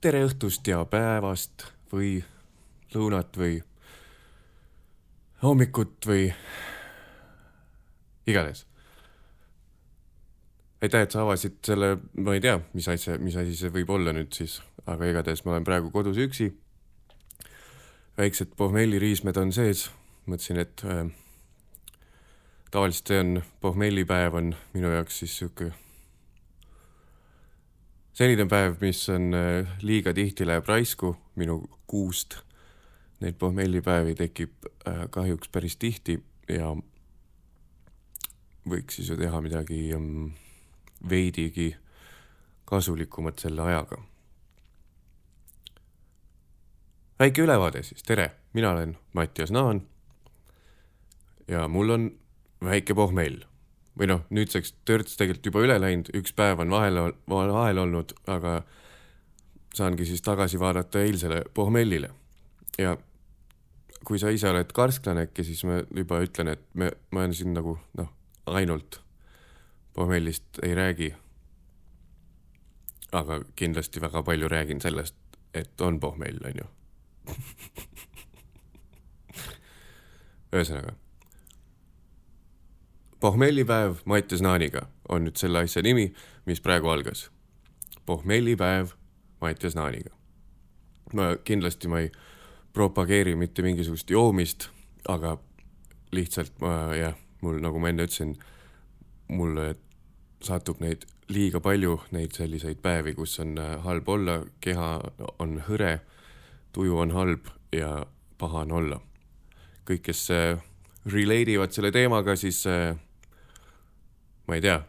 tere õhtust ja päevast või lõunat või hommikut või igatahes. aitäh, et sa avasid selle, ma ei tea, mis asja, mis asi see võib olla nüüd siis, aga igatahes ma olen praegu kodus üksi. väiksed pohmelliriismed on sees, mõtlesin, et äh, tavaliselt see on, pohmellipäev on minu jaoks siis sihuke selline päev, mis on äh, liiga tihti läheb raisku minu kuust. Neid pohmellipäevi tekib äh, kahjuks päris tihti ja võiks siis ju teha midagi um, veidigi kasulikumat selle ajaga. väike ülevaade siis, tere, mina olen Mattias Naan. ja mul on väike pohmell või noh, nüüdseks törts tegelikult juba üle läinud, üks päev on vahel, vahel olnud, aga saangi siis tagasi vaadata eilsele pohmellile. ja kui sa ise oled karsklane äkki, siis ma juba ütlen, et me, ma olen siin nagu noh, ainult pohmellist ei räägi. aga kindlasti väga palju räägin sellest, et on pohmell, on ju ühesõnaga pohmellipäev Mattias Naaniga on nüüd selle asja nimi, mis praegu algas. pohmellipäev Mattias Naaniga. ma kindlasti ma ei propageeri mitte mingisugust joomist, aga lihtsalt ma jah, mul nagu ma enne ütlesin, mulle satub neid liiga palju, neid selliseid päevi, kus on äh, halb olla, keha on hõre, tuju on halb ja paha on olla. kõik, kes äh, relate ivad selle teemaga, siis äh, ma ei tea,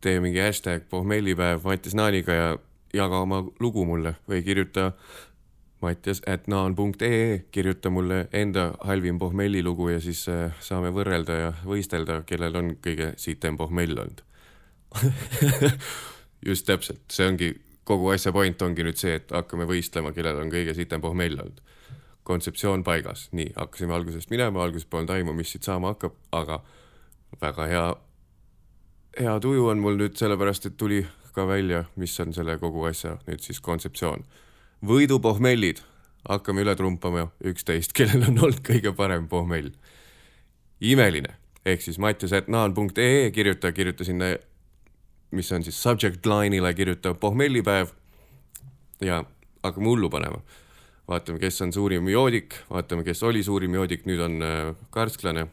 tee mingi hashtag pohmellipäev Mattias Naaniga ja jaga oma lugu mulle või kirjuta mattias at naan.ee, kirjuta mulle enda halvim pohmellilugu ja siis äh, saame võrrelda ja võistelda, kellel on kõige sitem pohmell olnud just täpselt, see ongi, kogu asja point ongi nüüd see, et hakkame võistlema, kellel on kõige sitem pohmell olnud. kontseptsioon paigas, nii, hakkasime algusest minema, alguses polnud aimu, mis siit saama hakkab, aga väga hea hea tuju on mul nüüd sellepärast, et tuli ka välja, mis on selle kogu asja nüüd siis kontseptsioon. võidupohmellid, hakkame üle trumpama üksteist, kellel on olnud kõige parem pohmell. imeline, ehk siis mattias.naan.ee kirjuta, kirjuta sinna, mis on siis subject line'ile, kirjuta pohmellipäev ja hakkame hullu panema. vaatame, kes on suurim joodik, vaatame, kes oli suurim joodik, nüüd on äh, karsklane.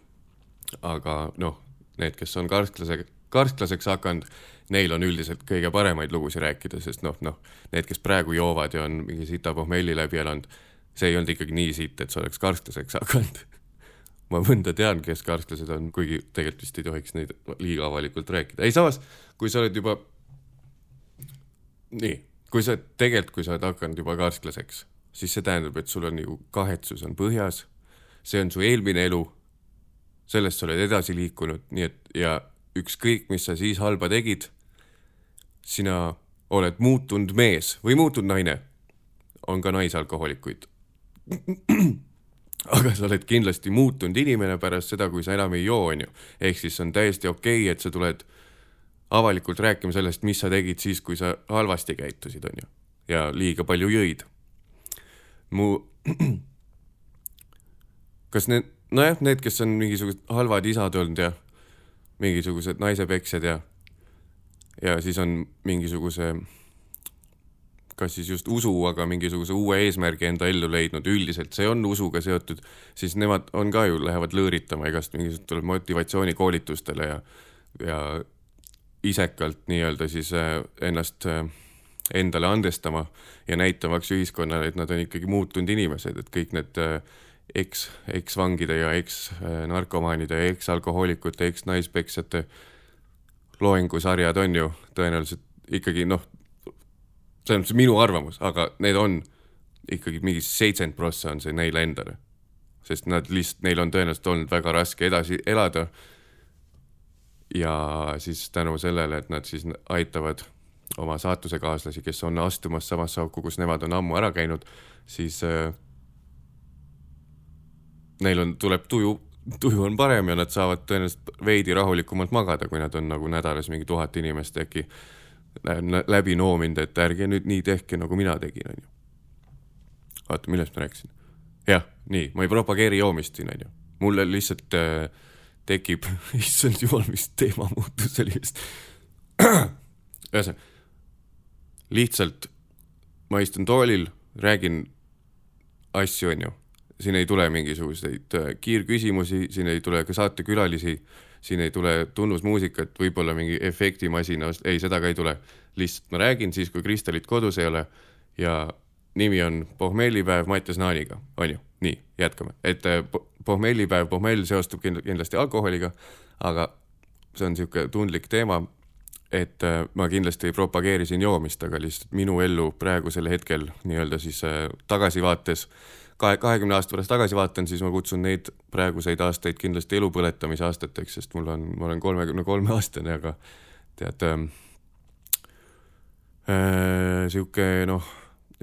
aga noh, need, kes on karsklasega karsklaseks hakanud, neil on üldiselt kõige paremaid lugusid rääkida, sest noh, noh, need, kes praegu joovad ja on mingi sita pohmelli läbi elanud, see ei olnud ikkagi nii siit, et sa oleks karsklaseks hakanud ma mõnda tean, kes karsklased on, kuigi tegelikult vist ei tohiks neid liiga avalikult rääkida. ei, samas, kui sa oled juba, nii, kui sa tegelikult, kui sa oled hakanud juba karsklaseks, siis see tähendab, et sul on ju kahetsus on põhjas, see on su eelmine elu, sellest sa oled edasi liikunud, nii et ja ükskõik, mis sa siis halba tegid, sina oled muutunud mees või muutunud naine. on ka naisalkohoolikuid. aga sa oled kindlasti muutunud inimene pärast seda, kui sa enam ei joo, onju. ehk siis on täiesti okei okay,, et sa tuled avalikult rääkima sellest, mis sa tegid siis, kui sa halvasti käitusid, onju. ja liiga palju jõid. mu, kas need, nojah, need, kes on mingisugused halvad isad olnud ja mingisugused naisepeksjad ja, ja siis on mingisuguse, kas siis just usu, aga mingisuguse uue eesmärgi enda ellu leidnud, üldiselt see on usuga seotud, siis nemad on ka ju, lähevad lõõritama igast mingisugustele motivatsioonikoolitustele ja, ja isekalt nii-öelda siis äh, ennast äh, endale andestama ja näitamaks ühiskonnale, et nad on ikkagi muutunud inimesed, et kõik need äh, eks, eksvangide ja eksnarkomaanide ja eksalkohoolikute, eksnaispeksjate loengusarjad on ju tõenäoliselt ikkagi noh, selles mõttes minu arvamus, aga need on ikkagi mingi seitsekümmend prossa on see neile endale. sest nad lihtsalt, neil on tõenäoliselt olnud väga raske edasi elada. ja siis tänu sellele, et nad siis aitavad oma saatusekaaslasi, kes on astumas samasse auku, kus nemad on ammu ära käinud, siis äh, neil on, tuleb tuju, tuju on parem ja nad saavad tõenäoliselt veidi rahulikumalt magada, kui nad on nagu nädalas mingi tuhat inimest äkki läbi noominud, et ärge nüüd nii tehke, nagu mina tegin, onju. oota, millest ma rääkisin? jah, nii, ma ei propageeri joomist siin, onju. mulle lihtsalt äh, tekib, issand jumal, mis teema muutus sellest. ühesõnaga, lihtsalt ma istun toolil, räägin asju, onju. Siin ei tule mingisuguseid äh, kiirküsimusi, siin ei tule ka saatekülalisi siin ei tule tunnusmuusikat, võib-olla mingi efektimasina, ei, seda ka ei tule. lihtsalt ma räägin siis, kui Kristalit kodus ei ole ja nimi on pohmellipäev Mattias Naaniga, on ju? nii, jätkame, et äh, pohmellipäev, pohmell seostub kindlasti alkoholiga, aga see on niisugune tundlik teema, et äh, ma kindlasti ei propageeri siin joomist, aga lihtsalt minu ellu praegusel hetkel nii-öelda siis tagasivaates äh, kahe, kahekümne aasta pärast tagasi vaatan, siis ma kutsun neid praeguseid aastaid kindlasti elu põletamise aastateks, sest mul on, ma olen kolmekümne kolme aastane, aga tead ähm, äh,, sihuke noh,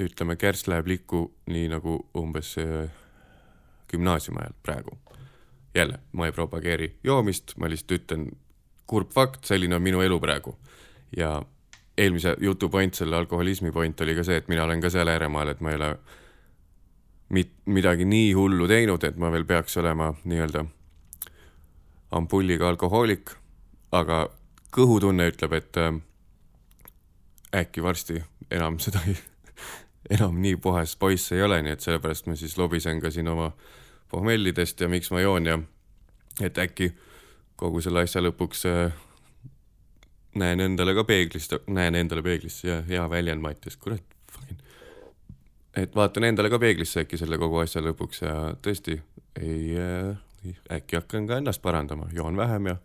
ütleme, kärss läheb likku nii nagu umbes äh, gümnaasiumi ajal praegu. jälle, ma ei propageeri joomist, ma lihtsalt ütlen kurb fakt, selline on minu elu praegu ja eelmise jutu point, selle alkoholismi point oli ka see, et mina olen ka seal ääremaal, et ma ei ole mit-, midagi nii hullu teinud, et ma veel peaks olema nii-öelda ampulliga alkohoolik, aga kõhutunne ütleb, et äh, äkki varsti enam seda ei, enam nii puhas poiss ei ole, nii et sellepärast ma siis lobisen ka siin oma pohmellidest ja miks ma joon ja et äkki kogu selle asja lõpuks äh, näen endale ka peeglist, näen endale peeglisse ja hea väljend Mattias, kurat, et vaatan endale ka peeglisse äkki selle kogu asja lõpuks ja tõesti ei äh,, äkki hakkan ka ennast parandama, joon vähem ja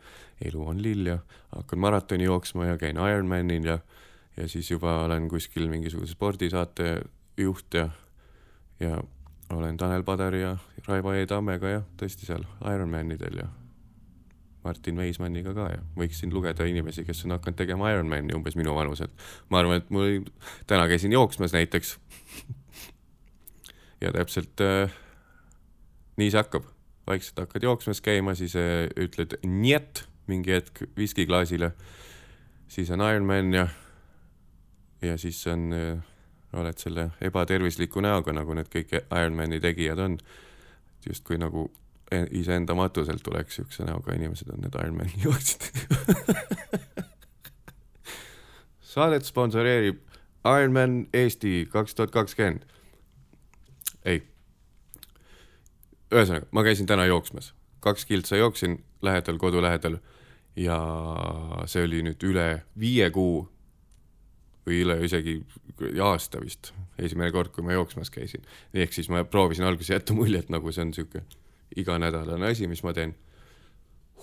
elu on lill ja hakkan maratoni jooksma ja käin Ironmanil ja, ja siis juba olen kuskil mingisuguse spordisaate juht ja, ja olen Tanel Padari ja Raivo E Tammega ja tõesti seal Ironmanidel ja Martin Weismanniga ka ja võiksin lugeda inimesi, kes on hakanud tegema Ironmani umbes minu vanused. ma arvan, et mul, täna käisin jooksmas näiteks ja täpselt äh, nii see hakkab, vaikselt hakkad jooksmas käima, siis äh, ütled njet mingi hetk viskiklaasile, siis on Ironman ja, ja siis on äh,, oled selle ebatervisliku näoga, nagu need kõik Ironmani tegijad on. justkui nagu iseenda matuselt tuleks siukse näoga inimesed on need Ironmani jooksjad saadet sponsoreerib Ironman Eesti kaks tuhat kakskümmend ei. ühesõnaga, ma käisin täna jooksmas, kaks kiltsa jooksin lähedal, kodu lähedal ja see oli nüüd üle viie kuu või üle isegi aasta vist, esimene kord, kui ma jooksmas käisin. ehk siis ma proovisin alguses jätta muljet, nagu see on niisugune iganädalane asi, mis ma teen.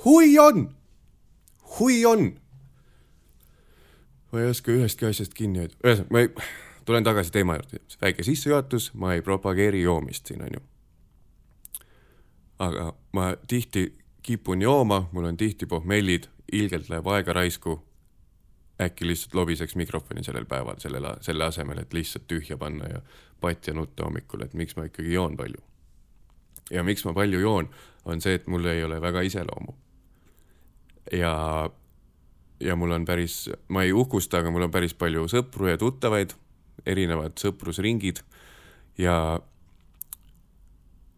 hui on, hui on. ma ei oska ühestki asjast kinni hoida, ühesõnaga ma ei tulen tagasi teema juurde, väike sissejuhatus, ma ei propageeri joomist siin, on ju. aga ma tihti kipun jooma, mul on tihti pohmellid, ilgelt läheb aega raisku. äkki lihtsalt lobiseks mikrofoni sellel päeval, sellele, selle asemel, et lihtsalt tühja panna ja patja nutta hommikul, et miks ma ikkagi joon palju. ja miks ma palju joon, on see, et mul ei ole väga iseloomu. ja ja mul on päris, ma ei uhkusta, aga mul on päris palju sõpru ja tuttavaid erinevad sõprusringid ja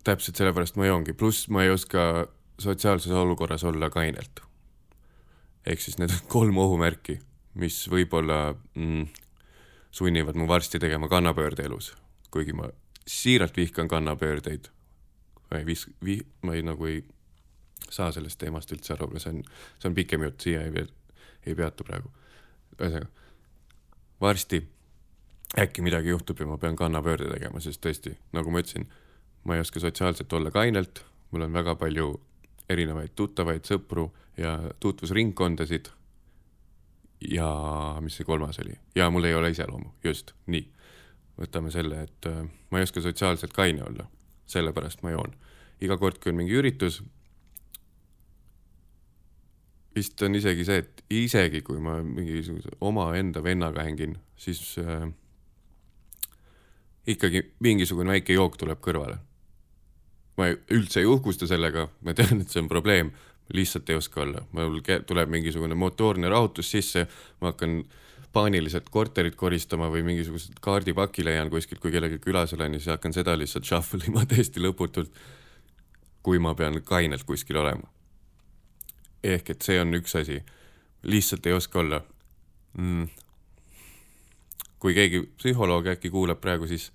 täpselt sellepärast ma joongi, pluss ma ei oska sotsiaalses olukorras olla kainelt. ehk siis need kolm ohumärki, mis võib-olla mm, sunnivad mu varsti tegema kannapöörde elus, kuigi ma siiralt vihkan kannapöördeid. ma ei vis-, vi-, ma ei nagu ei saa sellest teemast üldse aru, see on, see on pikem jutt, siia ei, ei peatu praegu. ühesõnaga, varsti äkki midagi juhtub ja ma pean kannapöörde tegema, sest tõesti, nagu ma ütlesin, ma ei oska sotsiaalselt olla kainelt, mul on väga palju erinevaid tuttavaid, sõpru ja tutvusringkondasid. ja mis see kolmas oli? ja mul ei ole iseloomu, just, nii. võtame selle, et äh, ma ei oska sotsiaalselt kaine olla, sellepärast ma joon. iga kord, kui on mingi üritus, vist on isegi see, et isegi kui ma mingisuguse omaenda vennaga hängin, siis äh, ikkagi mingisugune väike jook tuleb kõrvale. ma ei, üldse ei uhkusta sellega, ma tean, et see on probleem, lihtsalt ei oska olla, mul tuleb mingisugune motoorne rahutus sisse, ma hakkan paaniliselt korterit koristama või mingisugust kaardipaki leian kuskilt, kui kellelgi külas olen ja siis hakkan seda lihtsalt shuffle ima täiesti lõputult. kui ma pean kainelt kuskil olema. ehk et see on üks asi, lihtsalt ei oska olla mm.. Kui keegi psühholoog äkki kuulab praegu, siis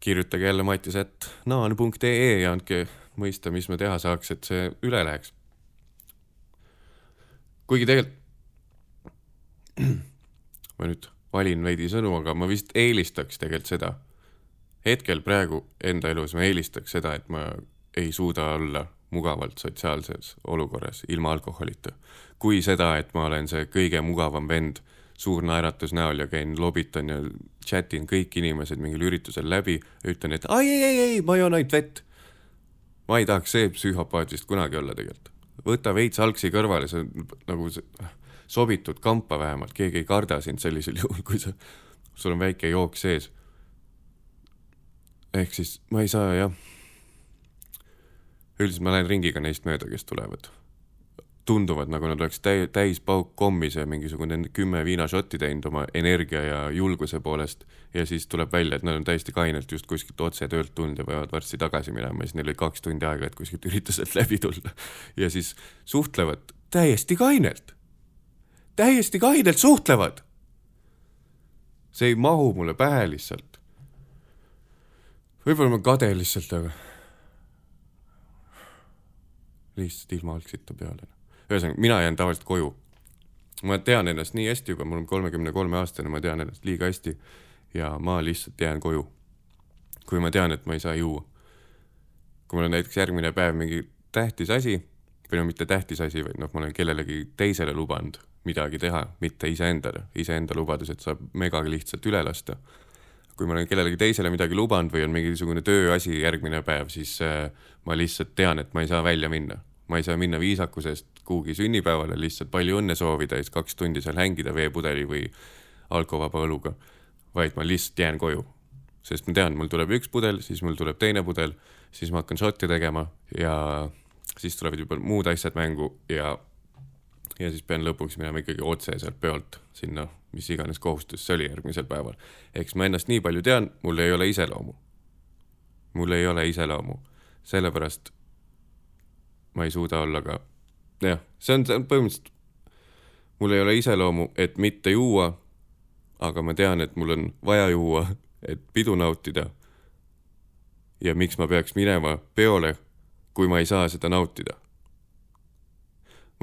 kirjutage jälle Mattias ätt naan.ee ja andke mõista, mis me teha saaks, et see üle läheks. kuigi tegelikult ma nüüd valin veidi sõnu, aga ma vist eelistaks tegelikult seda. hetkel praegu enda elus ma eelistaks seda, et ma ei suuda olla mugavalt sotsiaalses olukorras ilma alkoholita. kui seda, et ma olen see kõige mugavam vend suur naeratus näol ja käin, lobitan ja chat in kõik inimesed mingil üritusel läbi ja ütlen, et ai, ei, ei, ei, ma joon ainult vett. ma ei tahaks see psühhopaat vist kunagi olla tegelikult. võta veits algsi kõrvale, on nagu sobitud kampa vähemalt, keegi ei karda sind sellisel juhul, kui sa, sul on väike jook sees. ehk siis ma ei saa jah. üldiselt ma lähen ringiga neist mööda, kes tulevad. Tunduvad nagu nad oleks täi-, täis pauk kommis ja mingisugune kümme viinašotti teinud oma energia ja julguse poolest ja siis tuleb välja, et nad on täiesti kainelt just kuskilt otse töölt tulnud ja peavad varsti tagasi minema ja siis neil oli kaks tundi aega, et kuskilt ürituselt läbi tulla. ja siis suhtlevad täiesti kainelt täiesti kainelt suhtlevad. see ei mahu mulle pähe lihtsalt. võib-olla ma kade lihtsalt, aga lihtsalt ilma algsita peale. Ühesõnaga, mina jään tavaliselt koju. ma tean ennast nii hästi juba, mul on kolmekümne kolme aastane, ma tean ennast liiga hästi ja ma lihtsalt jään koju. kui ma tean, et ma ei saa juua. kui mul on näiteks järgmine päev mingi tähtis asi või no mitte tähtis asi, vaid noh, ma olen kellelegi teisele lubanud midagi teha, mitte iseendale, iseenda lubadused saab megagi lihtsalt üle lasta. kui ma olen kellelegi teisele midagi lubanud või on mingisugune tööasi järgmine päev, siis äh, ma lihtsalt tean, et ma ei saa välja minna. ma ei saa minna viisakusest kuhugi sünnipäevale lihtsalt palju õnne soovida ja siis kaks tundi seal hängida veepudeli või alkovaba õluga, vaid ma lihtsalt jään koju. sest ma tean, mul tuleb üks pudel, siis mul tuleb teine pudel, siis ma hakkan šotti tegema ja siis tulevad juba muud asjad mängu ja ja siis pean lõpuks minema ikkagi otse sealt peolt sinna, mis iganes kohustus see oli järgmisel päeval. eks ma ennast nii palju tean, mul ei ole iseloomu. mul ei ole iseloomu, sellepärast ma ei suuda olla ka, jah, see on, see on põhimõtteliselt, mul ei ole iseloomu, et mitte juua, aga ma tean, et mul on vaja juua, et pidu nautida. ja miks ma peaks minema peole, kui ma ei saa seda nautida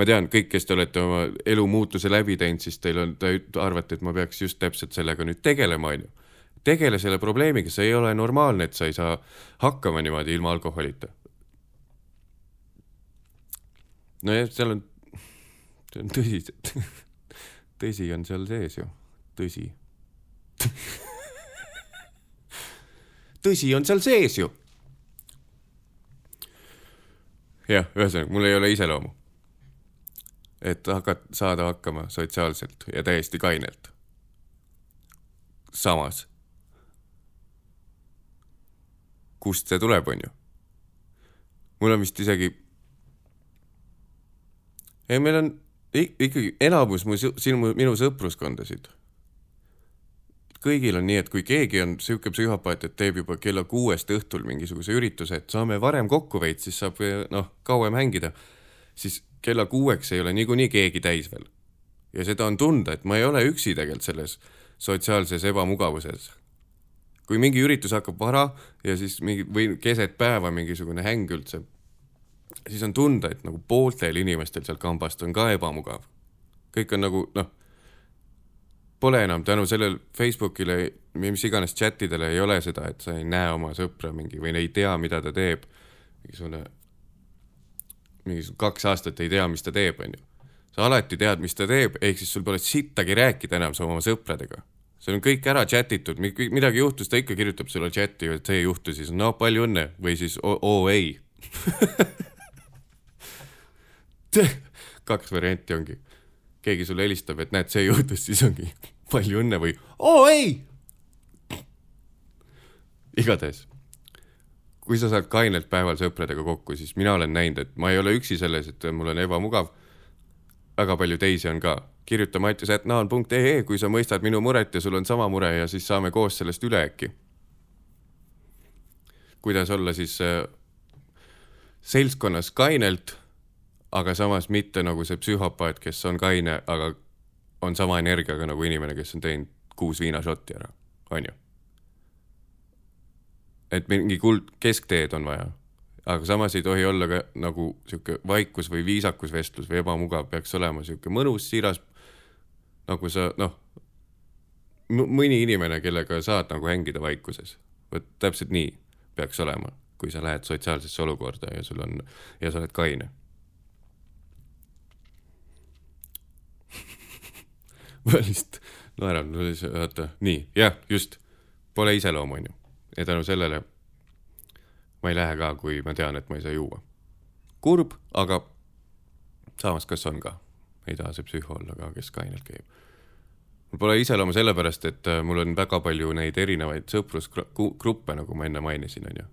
ma tean, kõik, kes te olete oma elu muutuse läbi teinud, siis teil on, te arvate, et ma peaks just täpselt sellega nüüd tegelema, onju. tegele selle probleemiga, see ei ole normaalne, et sa ei saa hakkama niimoodi ilma alkoholita. Nojah, seal on, see on tõsi, tõsi on seal sees ju, tõsi tõsi on seal sees ju. jah, ühesõnaga, mul ei ole iseloomu et hakat-, saada hakkama sotsiaalselt ja täiesti kainelt. samas, kust see tuleb, on ju? mul on vist isegi, ei, meil on ikkagi enamus mu, sinu, minu sõpruskondasid. kõigil on nii, et kui keegi on sihuke psühhopaat, et teeb juba kella kuuest õhtul mingisuguse ürituse, et saame varem kokku veits, siis saab noh, kauem hängida, siis kella kuueks ei ole niikuinii keegi täis veel. ja seda on tunda, et ma ei ole üksi tegelikult selles sotsiaalses ebamugavuses. kui mingi üritus hakkab vara ja siis mingi või keset päeva mingisugune häng üldse, siis on tunda, et nagu pooltel inimestel seal kambast on ka ebamugav. kõik on nagu noh, pole enam tänu sellele Facebookile, mis iganes chat idele ei ole seda, et sa ei näe oma sõpra mingi või ei tea, mida ta teeb. mingisugune mingisugune kaks aastat ei tea, mis ta teeb, onju. sa alati tead, mis ta teeb, ehk siis sul pole sittagi rääkida enam oma sõpradega. sul on kõik ära chat itud, midagi juhtus, ta ikka kirjutab sulle chati, et see juhtus, siis no palju õnne või siis oo oh, ei kaks varianti ongi. keegi sulle helistab, et näed, see juhtus, siis ongi palju õnne või oo ei. igatahes kui sa saad kainelt päeval sõpradega kokku, siis mina olen näinud, et ma ei ole üksi selles, et mul on ebamugav. väga palju teisi on ka kirjuta mattias.naan.ee, kui sa mõistad minu muret ja sul on sama mure ja siis saame koos sellest üle äkki. kuidas olla siis äh, seltskonnas kainelt, aga samas mitte nagu see psühhopaat, kes on kaine, aga on sama energiaga nagu inimene, kes on teinud kuus viinašotti ära, on ju. et mingi kuld, keskteed on vaja aga samas ei tohi olla ka nagu sihuke vaikus või viisakus vestlus või ebamugav, peaks olema sihuke mõnus, siiras. nagu sa noh, mõni inimene, kellega saad nagu hängida vaikuses, vot täpselt nii peaks olema, kui sa lähed sotsiaalsesse olukorda ja sul on ja sa oled kaine ma lihtsalt naeran, vaata, nii, jah, just, pole iseloomu, onju. ja tänu sellele ma ei lähe ka, kui ma tean, et ma ei saa juua. kurb, aga samas, kas on ka? ei taha see psühho olla ka, kes kainelt käib. mul pole iseloomu sellepärast, et äh, mul on väga palju neid erinevaid sõprusgruppe, nagu ma enne mainisin, onju.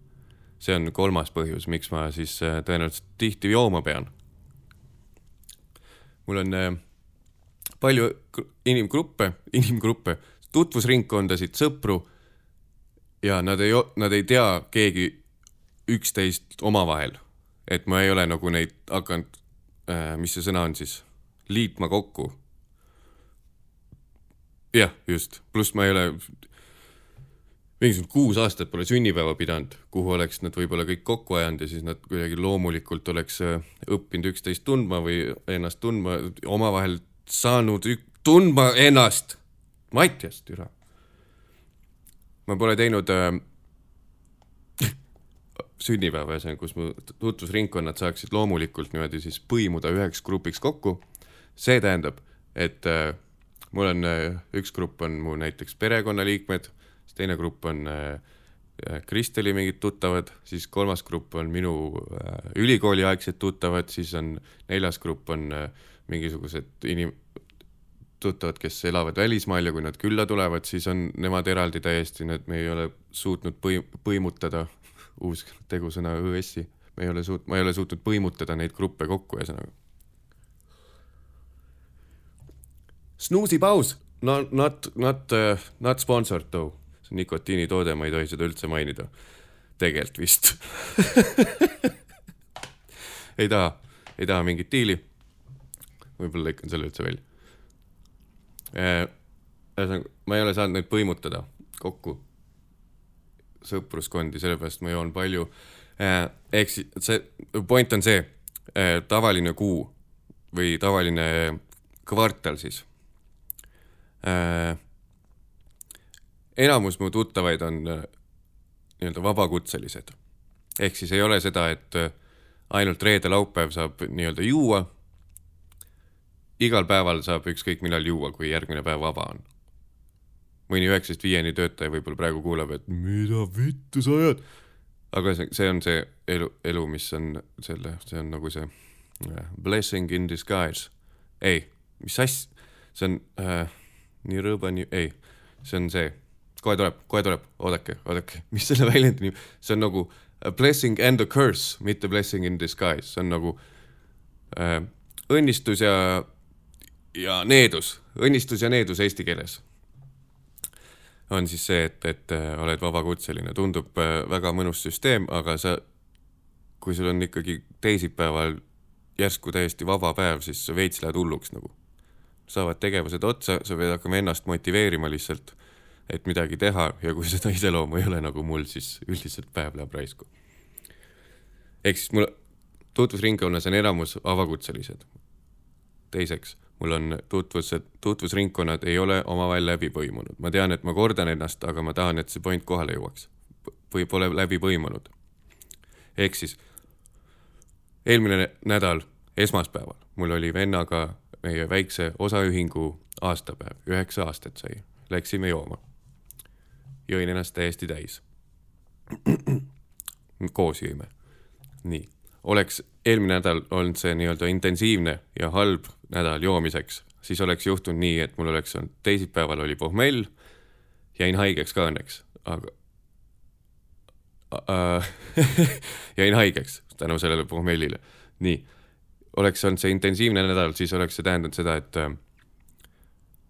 see on kolmas põhjus, miks ma siis äh, tõenäoliselt tihti jooma pean. mul on äh, palju inimgruppe, inimgruppe, tutvusringkondasid, sõpru ja nad ei, nad ei tea keegi üksteist omavahel. et ma ei ole nagu neid hakanud äh,, mis see sõna on siis, liitma kokku. jah, just, pluss ma ei ole mingisugune kuus aastat pole sünnipäeva pidanud, kuhu oleks nad võib-olla kõik kokku ajanud ja siis nad kuidagi loomulikult oleks äh, õppinud üksteist tundma või ennast tundma, omavahel saanud tundma ennast. Mattias, türa. ma pole teinud äh, sünnipäeva, ühesõnaga, kus mu tutvusringkonnad saaksid loomulikult niimoodi siis põimuda üheks grupiks kokku. see tähendab, et äh, mul on äh, üks grupp on mu näiteks perekonnaliikmed, siis teine grupp on äh, Kristeli mingid tuttavad, siis kolmas grupp on minu äh, ülikooliaegsed tuttavad, siis on neljas grupp on äh, mingisugused inim-, tuttavad, kes elavad välismaal ja kui nad külla tulevad, siis on nemad eraldi täiesti, need me ei ole suutnud põim-, põimutada uus tegusõna õssi, me ei ole suut-, ma ei ole suutnud põimutada neid gruppe kokku, ühesõnaga. Snoozy paus, no not, not uh,, not sponsored though, see on nikotiinitoode, ma ei tohi seda üldse mainida. tegelikult vist ei taha, ei taha mingit diili. Võib-olla lõikan selle üldse välja. Äh, ühesõnaga, ma ei ole saanud neid põimutada kokku sõpruskondi, sellepärast ma joon palju. Äh, ehk siis see point on see, äh, tavaline kuu või tavaline kvartal siis. Enamus mu tuttavaid on nii-öelda vabakutselised. ehk siis ei ole seda, et ainult reede-laupäev saab nii-öelda juua. Igal päeval saab ükskõik millal juua, kui järgmine päev vaba on. Mõni üheksast viieni töötaja võib-olla praegu kuuleb, et mida vittu sa ajad. aga see, see on see elu, elu, mis on selle, see on nagu see uh, blessing in disguise. ei, mis asja, see on uh, nii rõõba, nii, ei, see on see, kohe tuleb, kohe tuleb, oodake, oodake, mis selle väljendi nimi, see on nagu a blessing and a curse, mitte blessing in disguise, see on nagu uh, õnnistus ja, ja needus, õnnistus ja needus eesti keeles on siis see, et, et äh, oled vabakutseline, tundub äh, väga mõnus süsteem, aga sa, kui sul on ikkagi teisipäeval järsku täiesti vaba päev, siis sa veits lähed hulluks nagu. saavad tegevused otsa, sa pead hakkama ennast motiveerima lihtsalt, et midagi teha ja kui seda iseloomu ei ole nagu mul, siis üldiselt päev läheb raisku. ehk siis mul tutvusringkonnas on enamus vabakutselised. teiseks mul on tutvused, tutvusringkonnad ei ole omavahel läbi põimunud. ma tean, et ma kordan ennast, aga ma tahan, et see point kohale jõuaks. või pole läbi põimunud. ehk siis eelmine nädal, esmaspäeval, mul oli vennaga meie väikse osaühingu aastapäev, üheksa aastat sai. Läksime jooma. jõin ennast täiesti täis. koos jõime. nii oleks eelmine nädal olnud see nii-öelda intensiivne ja halb nädal joomiseks, siis oleks juhtunud nii, et mul oleks olnud, teisipäeval oli pohmell, jäin haigeks ka õnneks, aga äh, jäin haigeks tänu sellele pohmellile. nii, oleks olnud see intensiivne nädal, siis oleks see tähendanud seda, et äh,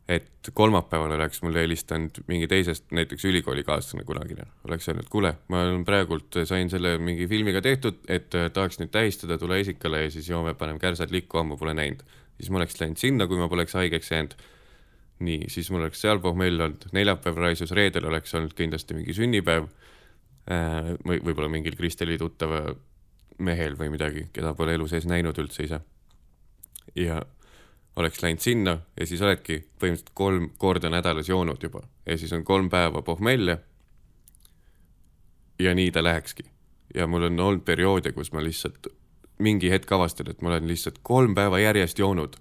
et kolmapäeval oleks mulle helistanud mingi teisest, näiteks ülikoolikaaslane kunagine, oleks öelnud, kuule, ma olen praegult, sain selle mingi filmiga tehtud, et äh, tahaks nüüd tähistada, tule esikale ja siis joome, paneme kärsad likku, ammu pole näinud. siis ma oleks läinud sinna, kui ma poleks haigeks jäänud. nii, siis mul oleks seal pohmell olnud, neljapäev raisus, reedel oleks olnud kindlasti mingi sünnipäev äh, või võib-olla mingil Kristeli tuttava mehel või midagi, keda pole elu sees näinud üldse ise. ja oleks läinud sinna ja siis oledki põhimõtteliselt kolm korda nädalas joonud juba ja siis on kolm päeva pohmelle. ja nii ta lähekski. ja mul on olnud perioode, kus ma lihtsalt mingi hetk avastan, et ma olen lihtsalt kolm päeva järjest joonud.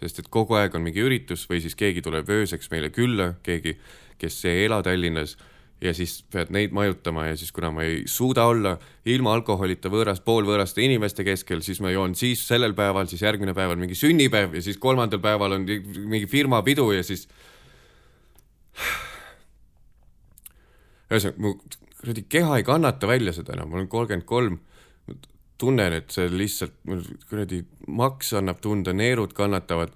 sest et kogu aeg on mingi üritus või siis keegi tuleb ööseks meile külla, keegi, kes ei ela Tallinnas ja siis pead neid majutama ja siis kuna ma ei suuda olla ilma alkoholita võõras, poolvõõraste inimeste keskel, siis ma joon siis sellel päeval, siis järgmine päev on mingi sünnipäev ja siis kolmandal päeval on mingi firma pidu ja siis. ühesõnaga, mu kuradi keha ei kannata välja seda enam, ma olen kolmkümmend kolm. tunnen, et see lihtsalt, mul kuradi maks annab tunda, neerud kannatavad.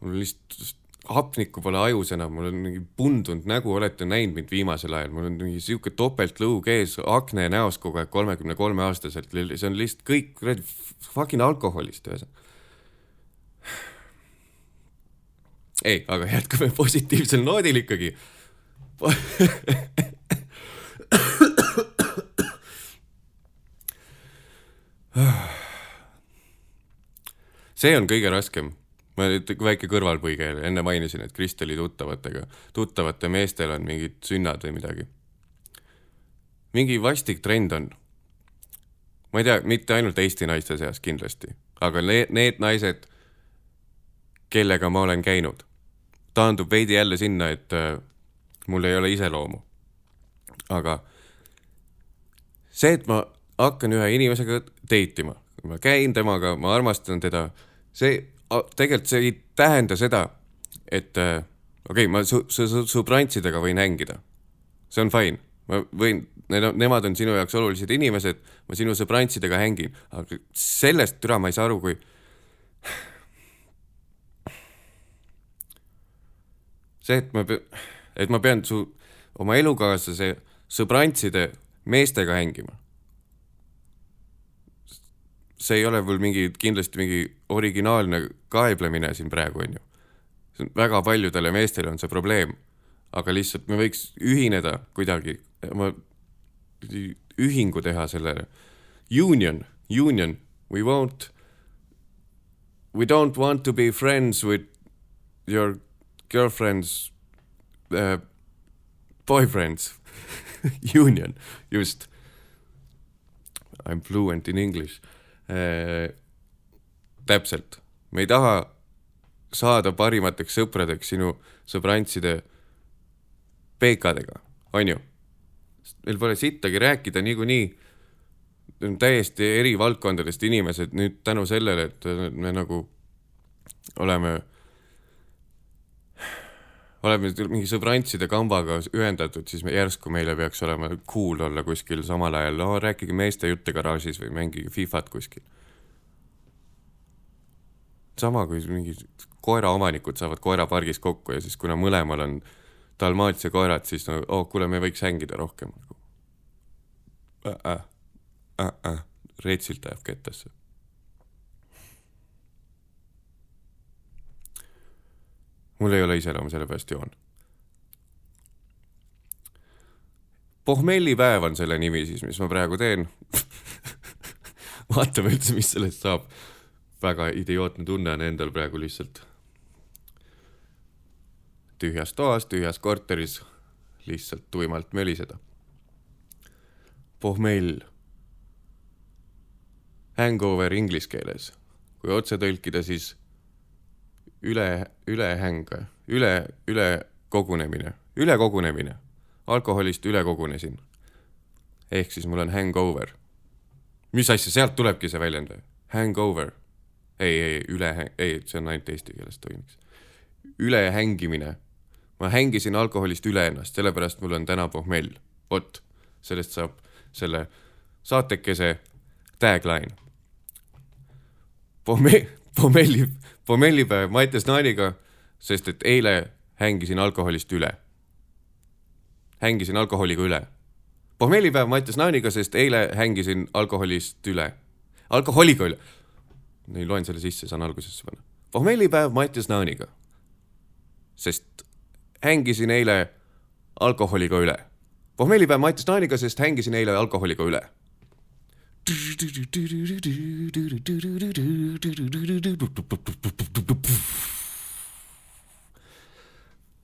mul lihtsalt hapnikku pole ajus enam, mul on mingi pundunud nägu, olete näinud mind viimasel ajal, mul on mingi sihuke topeltlõug ees, akne näos kogu aeg, kolmekümne kolme aastaselt, see on lihtsalt kõik kuradi fucking alkoholist ühesõnaga. ei, aga jätkame positiivsel noodil ikkagi see on kõige raskem ma nüüd väike kõrvalpõige, enne mainisin, et Kristeli tuttavatega, tuttavate meestel on mingid sünnad või midagi. mingi vastik trend on. ma ei tea, mitte ainult Eesti naiste seas kindlasti, aga need, need naised, kellega ma olen käinud, taandub veidi jälle sinna, et äh, mul ei ole iseloomu. aga see, et ma hakkan ühe inimesega date ima, ma käin temaga, ma armastan teda, see tegelikult see ei tähenda seda, et äh, okei okay,, ma su-, su-, su-, sõbrantsidega võin hängida. see on fine, ma võin, nemad on sinu jaoks olulised inimesed, ma sinu sõbrantsidega hängin, aga sellest türa ma ei saa aru, kui see, et ma, et ma pean su oma elukaaslase sõbrantside meestega hängima see ei ole mul mingi, kindlasti mingi originaalne kaeblemine siin praegu, on ju. see on väga paljudele meestele on see probleem. aga lihtsalt me võiks ühineda kuidagi, ma, ühingu teha sellele. Union, union, we won't, we don't want to be friends with your girlfriend's uh, boyfriends Union, just. I am fluent in English. Täpselt, me ei taha saada parimateks sõpradeks sinu sõbrantside PK-dega, on ju? meil pole sittagi rääkida niikuinii. täiesti eri valdkondadest inimesed nüüd tänu sellele, et me nagu oleme, oleme mingi sõbrantside kambaga ühendatud, siis me järsku meile peaks olema cool olla kuskil samal ajal, no rääkige meeste jutte garaažis või mängige Fifat kuskil sama kui mingi koeraomanikud saavad koerapargis kokku ja siis kuna mõlemal on dalmaatsia koerad, siis no oh, kuule, me võiks hängida rohkem äh,. Äh, äh, äh. retsilt ajab kettasse. Mul ei ole iseloomu, sellepärast joon. pohmellipäev on selle nimi siis, mis ma praegu teen vaatame üldse, mis sellest saab väga idiootne tunne on endal praegu lihtsalt tühjas toas, tühjas korteris lihtsalt tuimalt möliseda. pohmell. Hangover inglise keeles, kui otse tõlkida, siis üle, ülehäng, üle, ülekogunemine, ülekogunemine, alkoholist üle kogunesin. ehk siis mul on hangover. mis asja, sealt tulebki see väljend või? Hangover ei, ei, üle, ei, see on ainult eesti keeles toimiks. ülehängimine. ma hängisin alkoholist üle ennast, sellepärast mul on täna pohmell. vot, sellest saab selle saatekese tagline. Pohme-, pohmelli, pohmellipäev Mattias Naaniga sest et eile hängisin alkoholist üle. hängisin alkoholiga üle. pohmellipäev Mattias Naaniga, sest eile hängisin alkoholist üle. alkoholiga üle. ei loen selle sisse, saan algusesse panna. pohmellipäev Mattias Naaniga. sest hängisin eile alkoholiga üle. pohmellipäev Mattias Naaniga, sest hängisin eile alkoholiga üle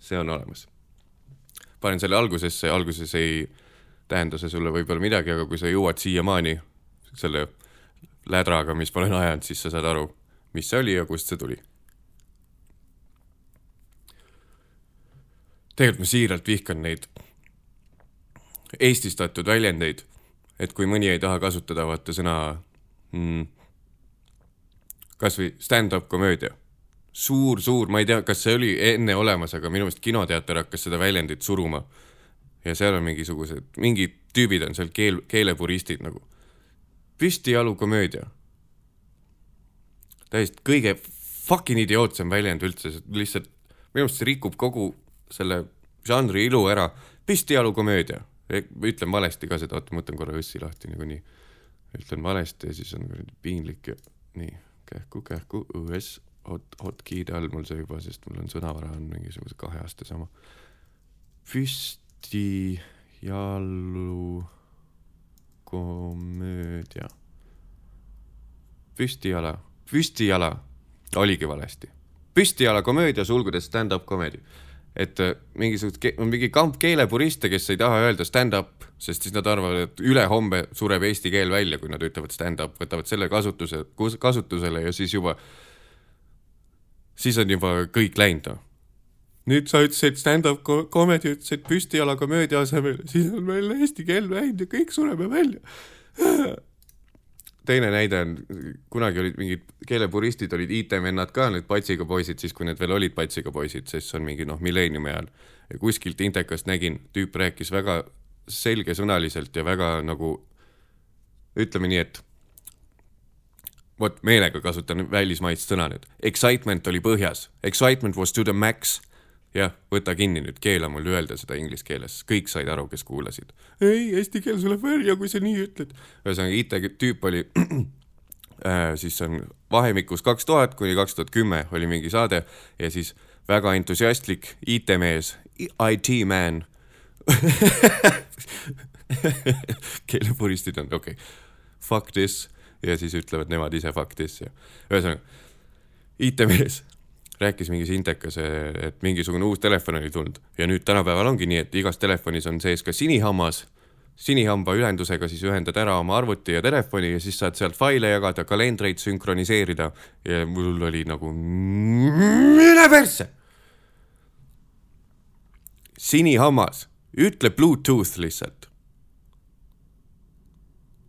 see on olemas. panen selle algusesse, alguses ei tähenda see sulle võib-olla midagi, aga kui sa jõuad siiamaani selle lädraga, mis ma olen ajanud, siis sa saad aru, mis see oli ja kust see tuli. tegelikult ma siiralt vihkan neid eestistatud väljendeid, et kui mõni ei taha kasutada vaata sõna mm, kasvõi stand-up komöödia suur-suur, ma ei tea, kas see oli enne olemas, aga minu meelest kinoteater hakkas seda väljendit suruma. ja seal on mingisugused, mingid tüübid on seal keel, keelepuristid nagu. püstijalu komöödia. täiesti kõige fucking idiootsem väljend üldse, lihtsalt minu meelest see rikub kogu selle žanri ilu ära. püstijalu komöödia, ütlen valesti ka seda, oota, ma võtan korra õssi lahti nagunii. ütlen valesti ja siis on piinlik ja nii, kähku, kähku, ões hot, hotkee'de all mul see juba, sest mul on sõnavara on mingisuguse kahe aasta sama. püsti jalu komöödia. püstijala, püstijala oligi valesti. püstijala komöödia sulgudes stand-up comedy. Et äh, mingisugused, mingi kamp keelepuriste, kes ei taha öelda stand-up, sest siis nad arvavad, et ülehomme sureb eesti keel välja, kui nad ütlevad stand-up, võtavad selle kasutuse, kasutusele ja siis juba siis on juba kõik läinud nüüd sa ütlesid stand-up comedy, ütlesid püstijala komöödia asemel, siis on meil eesti keel läinud ja kõik sureme välja. Teine näide on, kunagi olid mingid keelepuristid olid IT-vennad ka, need patsiga poisid, siis kui need veel olid patsiga poisid, siis on mingi noh, milleeniumi ajal. ja kuskilt Intekast nägin, tüüp rääkis väga selgesõnaliselt ja väga nagu ütleme nii, et vot meelega kasutan välismaist sõna nüüd, excitement oli põhjas, excitement was to the max. Jah, võta kinni nüüd, keela mul öelda seda inglise keeles, kõik said aru, kes kuulasid. ei, eesti keel tuleb välja, kui sa nii ütled. ühesõnaga IT-tüüp oli äh, siis on vahemikus kaks tuhat kuni kaks tuhat kümme oli mingi saade ja siis väga entusiastlik IT-mees, IT man keelepuristid on okei okay., fuck this ja siis ütlevad nemad ise faktis ja ühesõnaga IT-mees rääkis mingis Intekas, et mingisugune uus telefon oli tulnud. Ja nüüd tänapäeval ongi nii, et igas telefonis on sees ka sinihammas, sinihamba ühendusega siis ühendad ära oma arvuti ja telefoni ja siis saad sealt faile jagada, kalendreid sünkroniseerida. Ja mul oli nagu mine persse. sinihammas, ütle Bluetooth lihtsalt.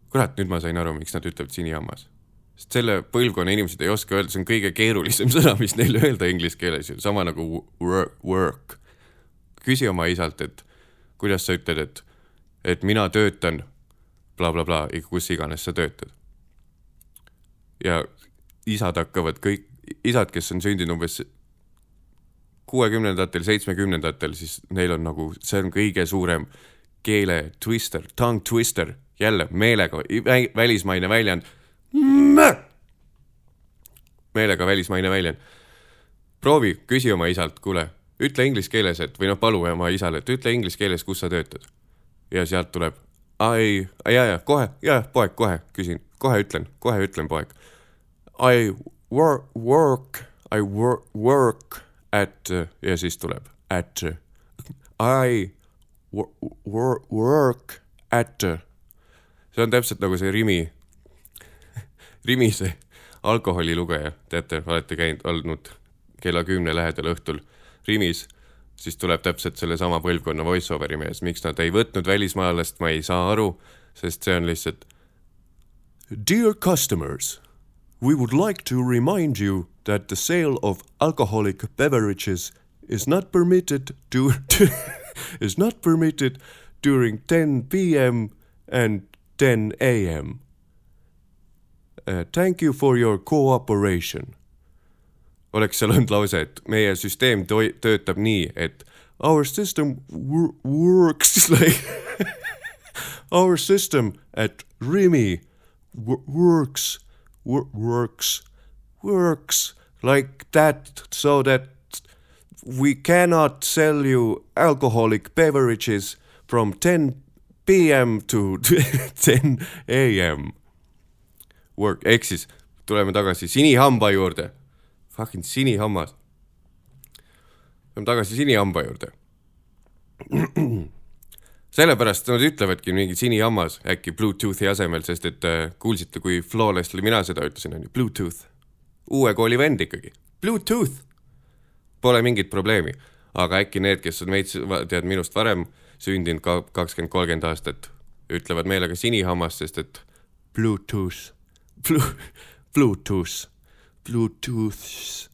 Kurat, nüüd ma sain aru, miks nad ütlevad sinihammas. Sest selle põlvkonna inimesed ei oska öelda, see on kõige keerulisem sõna, mis neile öelda inglise keeles ju, sama nagu work, work. küsi oma isalt, et kuidas sa ütled, et, et mina töötan blablabla bla, kus iganes sa töötad. ja isad hakkavad kõik, isad, kes on sündinud umbes kuuekümnendatel, seitsmekümnendatel, siis neil on nagu, see on kõige suurem keele twister, tongue twister jälle meelega välismaine väljend. Meelega välismaine väljend. proovi, küsi oma isalt, kuule, ütle inglise keeles, et või noh, palu oma isale, et ütle inglise keeles, kus sa töötad. ja sealt tuleb, ai, ja, ja kohe, ja poeg, kohe küsin, kohe ütlen, kohe ütlen, poeg. I work, work, I work, work at ja siis tuleb at I work, work at see on täpselt nagu see Rimi, Rimi see alkoholilugeja, teate, olete käinud, olnud kella kümne lähedal õhtul Rimis, siis tuleb täpselt sellesama põlvkonna voice-overi mees, miks nad ei võtnud välismaalast, ma ei saa aru, sest see on lihtsalt. Dear customers, we would like to remind you that the sale of alcoholic beverages is not permitted to is not permitted during 10 p.m. and 10 a.m. Uh, thank you for your cooperation. oleks seal olnud lause, et meie süsteem toi- töötab nii, et our system wor works like our system at Rimi wo- works wo- works works like that so that we cannot sell you alcoholic beverages from 10 p.m. to 10 a.m. Work, ehk siis tuleme tagasi sinihamba juurde. Fucking sinihammas. Lähme tagasi sinihamba juurde. sellepärast nad ütlevadki mingi sinihammas äkki Bluetoothi asemel, sest et äh, kuulsite, kui flawlessly mina seda ütlesin, onju, Bluetooth. uue kooli vend ikkagi, Bluetooth. Pole mingit probleemi, aga äkki need, kes on veits, tead minust varem sündinud ka kakskümmend, kolmkümmend aastat, ütlevad meelega sinihammas, sest et Bluetooth, Bluetooth, Bluetooth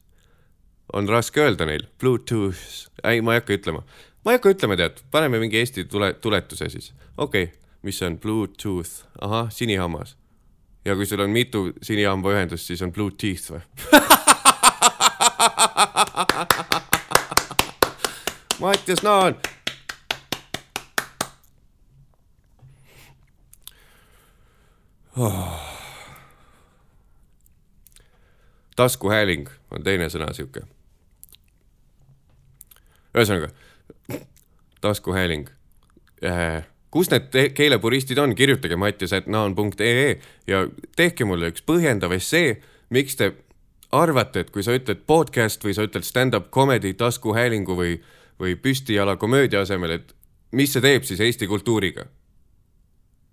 on raske öelda neil, Bluetooth, ei, ma ei hakka ütlema, ma ei hakka ütlema, tead, paneme mingi Eesti tule, tuletuse siis, okei okay., mis see on, Bluetooth, ahah, sinihammas. ja kui sul on mitu sinihambaühendust, siis on Bluetooth või? Mattias Naan. Oh. Taskuhääling on teine sõna sihuke. ühesõnaga, taskuhääling äh,. kus need keelepuristid on, kirjutage mattias.naan.ee ja tehke mulle üks põhjendav essee, miks te arvate, et kui sa ütled podcast või sa ütled stand-up comedy taskuhäälingu või, või püstijala komöödia asemel, et mis see teeb siis Eesti kultuuriga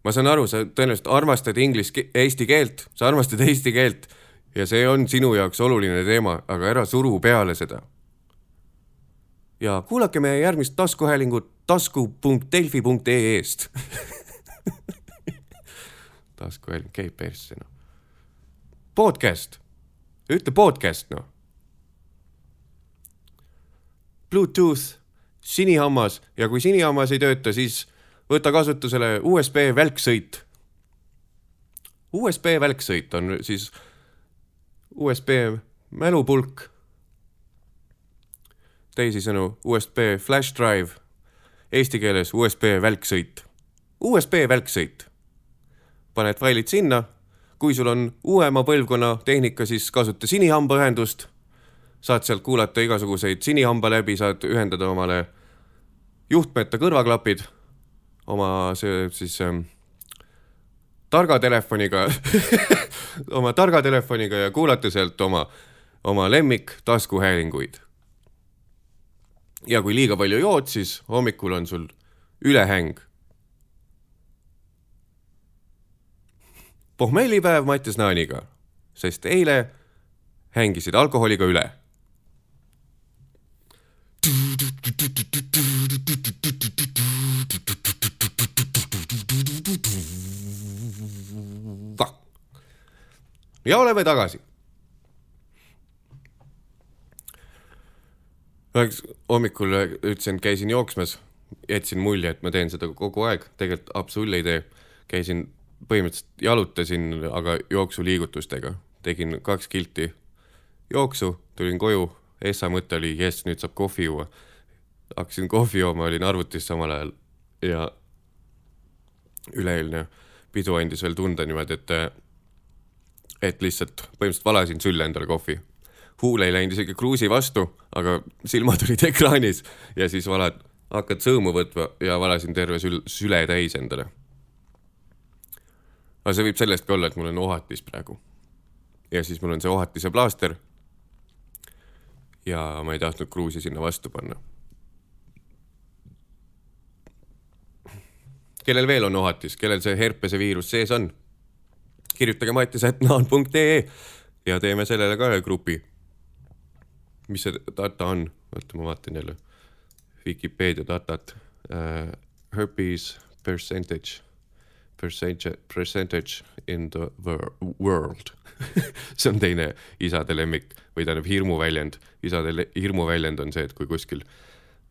ma saan aru, sa tõenäoliselt armastad inglis, eesti keelt, sa armastad eesti keelt ja see on sinu jaoks oluline teema, aga ära suru peale seda. ja kuulake meie järgmist taskuhäälingut tasku.delfi.ee-st. taskuhääling käib persse noh. Podcast, ütle podcast noh. Bluetooth, sinihammas ja kui sinihammas ei tööta, siis võta kasutusele USB välksõit. USB välksõit on siis USB mälupulk. teisisõnu USB flash drive, eesti keeles USB välksõit. USB välksõit. paned failid sinna, kui sul on uuema põlvkonna tehnika, siis kasuta sinihambaühendust. saad sealt kuulata igasuguseid sinihamba läbi, saad ühendada omale juhtmeta kõrvaklapid oma see siis ähm, targa telefoniga oma targa telefoniga ja kuulata sealt oma, oma lemmik taskuhäälinguid. ja kui liiga palju jood, siis hommikul on sul ülehäng. pohmellipäev Mattias Naaniga, sest eile hängisid alkoholiga üle ja oleme tagasi. üheks hommikul ütlesin, käisin jooksmas, jätsin mulje, et ma teen seda kogu aeg, tegelikult absoluutselt ei tee. käisin, põhimõtteliselt jalutasin, aga jooksuliigutustega, tegin kaks kilti jooksu, tulin koju, Essa mõte oli jess, nüüd saab kohvi juua. hakkasin kohvi jooma, olin arvutis samal ajal ja üleeilne pidu andis veel tunda niimoodi, et et lihtsalt põhimõtteliselt valasin sülle endale kohvi. huul ei läinud isegi kruusi vastu, aga silmad olid ekraanis ja siis valad, hakkad sõõmu võtma ja valasin terve sül-, süle täis endale. aga see võib sellest ka olla, et mul on ohatis praegu. ja siis mul on see ohatise plaaster. ja ma ei tahtnud kruusi sinna vastu panna. kellel veel on ohatis, kellel see herpese viirus sees on? Kirjutage mattias.naan.ee ja teeme sellele ka ühe grupi. mis see data on? oota, ma vaatan jälle Vikipeedia datat uh,. Herpes percentage, percentage, percentage in the wor- world see on teine isade lemmik või tähendab hirmuväljend. isade hirmuväljend on see, et kui kuskil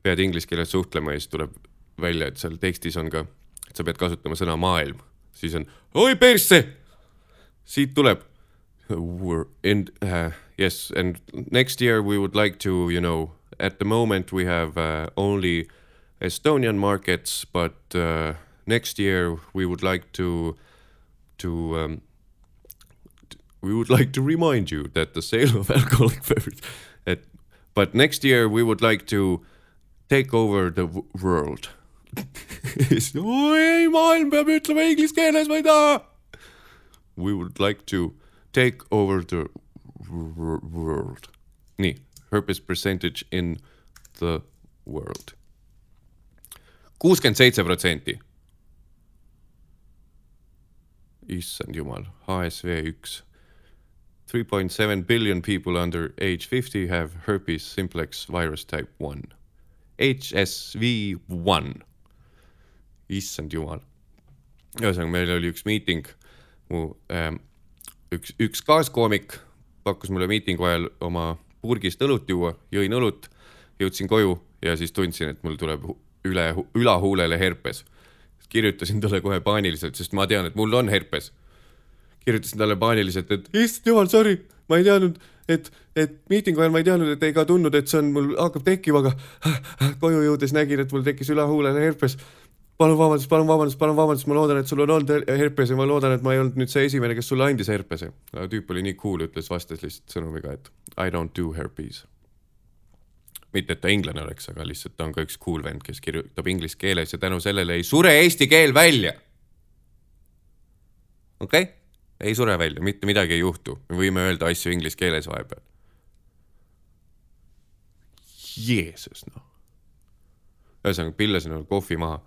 pead inglise keeles suhtlema ja siis tuleb välja, et seal tekstis on ka, et sa pead kasutama sõna maailm, siis on oi persse siit tuleb in, uh, yes, and next year we would like to, you know, at the moment we have uh, only Estonian markets, but uh, next year we would like to to um, we would like to remind you that the sale of alcoholic beverages. But next year we would like to take over the world. oi, maailm peab ütlema inglise keeles, ma ei taha. We would like to take over the w- world. nii, herpes percentage in the world. kuuskümmend seitse protsenti. issand jumal, HSV üks. Three point seven billion people under age fifty have herpes simplex virus type one. HSV one. issand jumal. ühesõnaga, meil oli üks miiting, mu ähm, üks, üks kaaskoomik pakkus mulle miitingu ajal oma purgist õlut juua, jõin õlut, jõudsin koju ja siis tundsin, et mul tuleb üle, ülahuulele herpes. kirjutasin talle kohe paaniliselt, sest ma tean, et mul on herpes. kirjutasin talle paaniliselt, et issand jumal, sorry, ma ei teadnud, et, et miitingu ajal ma ei teadnud, et ega tundnud, et see on mul hakkab tekkima, aga koju jõudes nägin, et mul tekkis ülahuulele herpes. Palun vabandust, palun vabandust, palun vabandust, ma loodan, et sul on olnud her- herpes ja ma loodan, et ma ei olnud nüüd see esimene, kes sulle andis herpese. tüüp oli nii cool, ütles, vastas lihtsalt sõnumiga, et I don't do herpes mitte et ta inglane oleks, aga lihtsalt ta on ka üks cool vend, kes kirjutab inglise keeles ja tänu sellele ei sure eesti keel välja. okei okay?, ei sure välja, mitte midagi ei juhtu, me võime öelda asju inglise keeles vahepeal. Jeesus noh. ühesõnaga pillasin kohvi maha,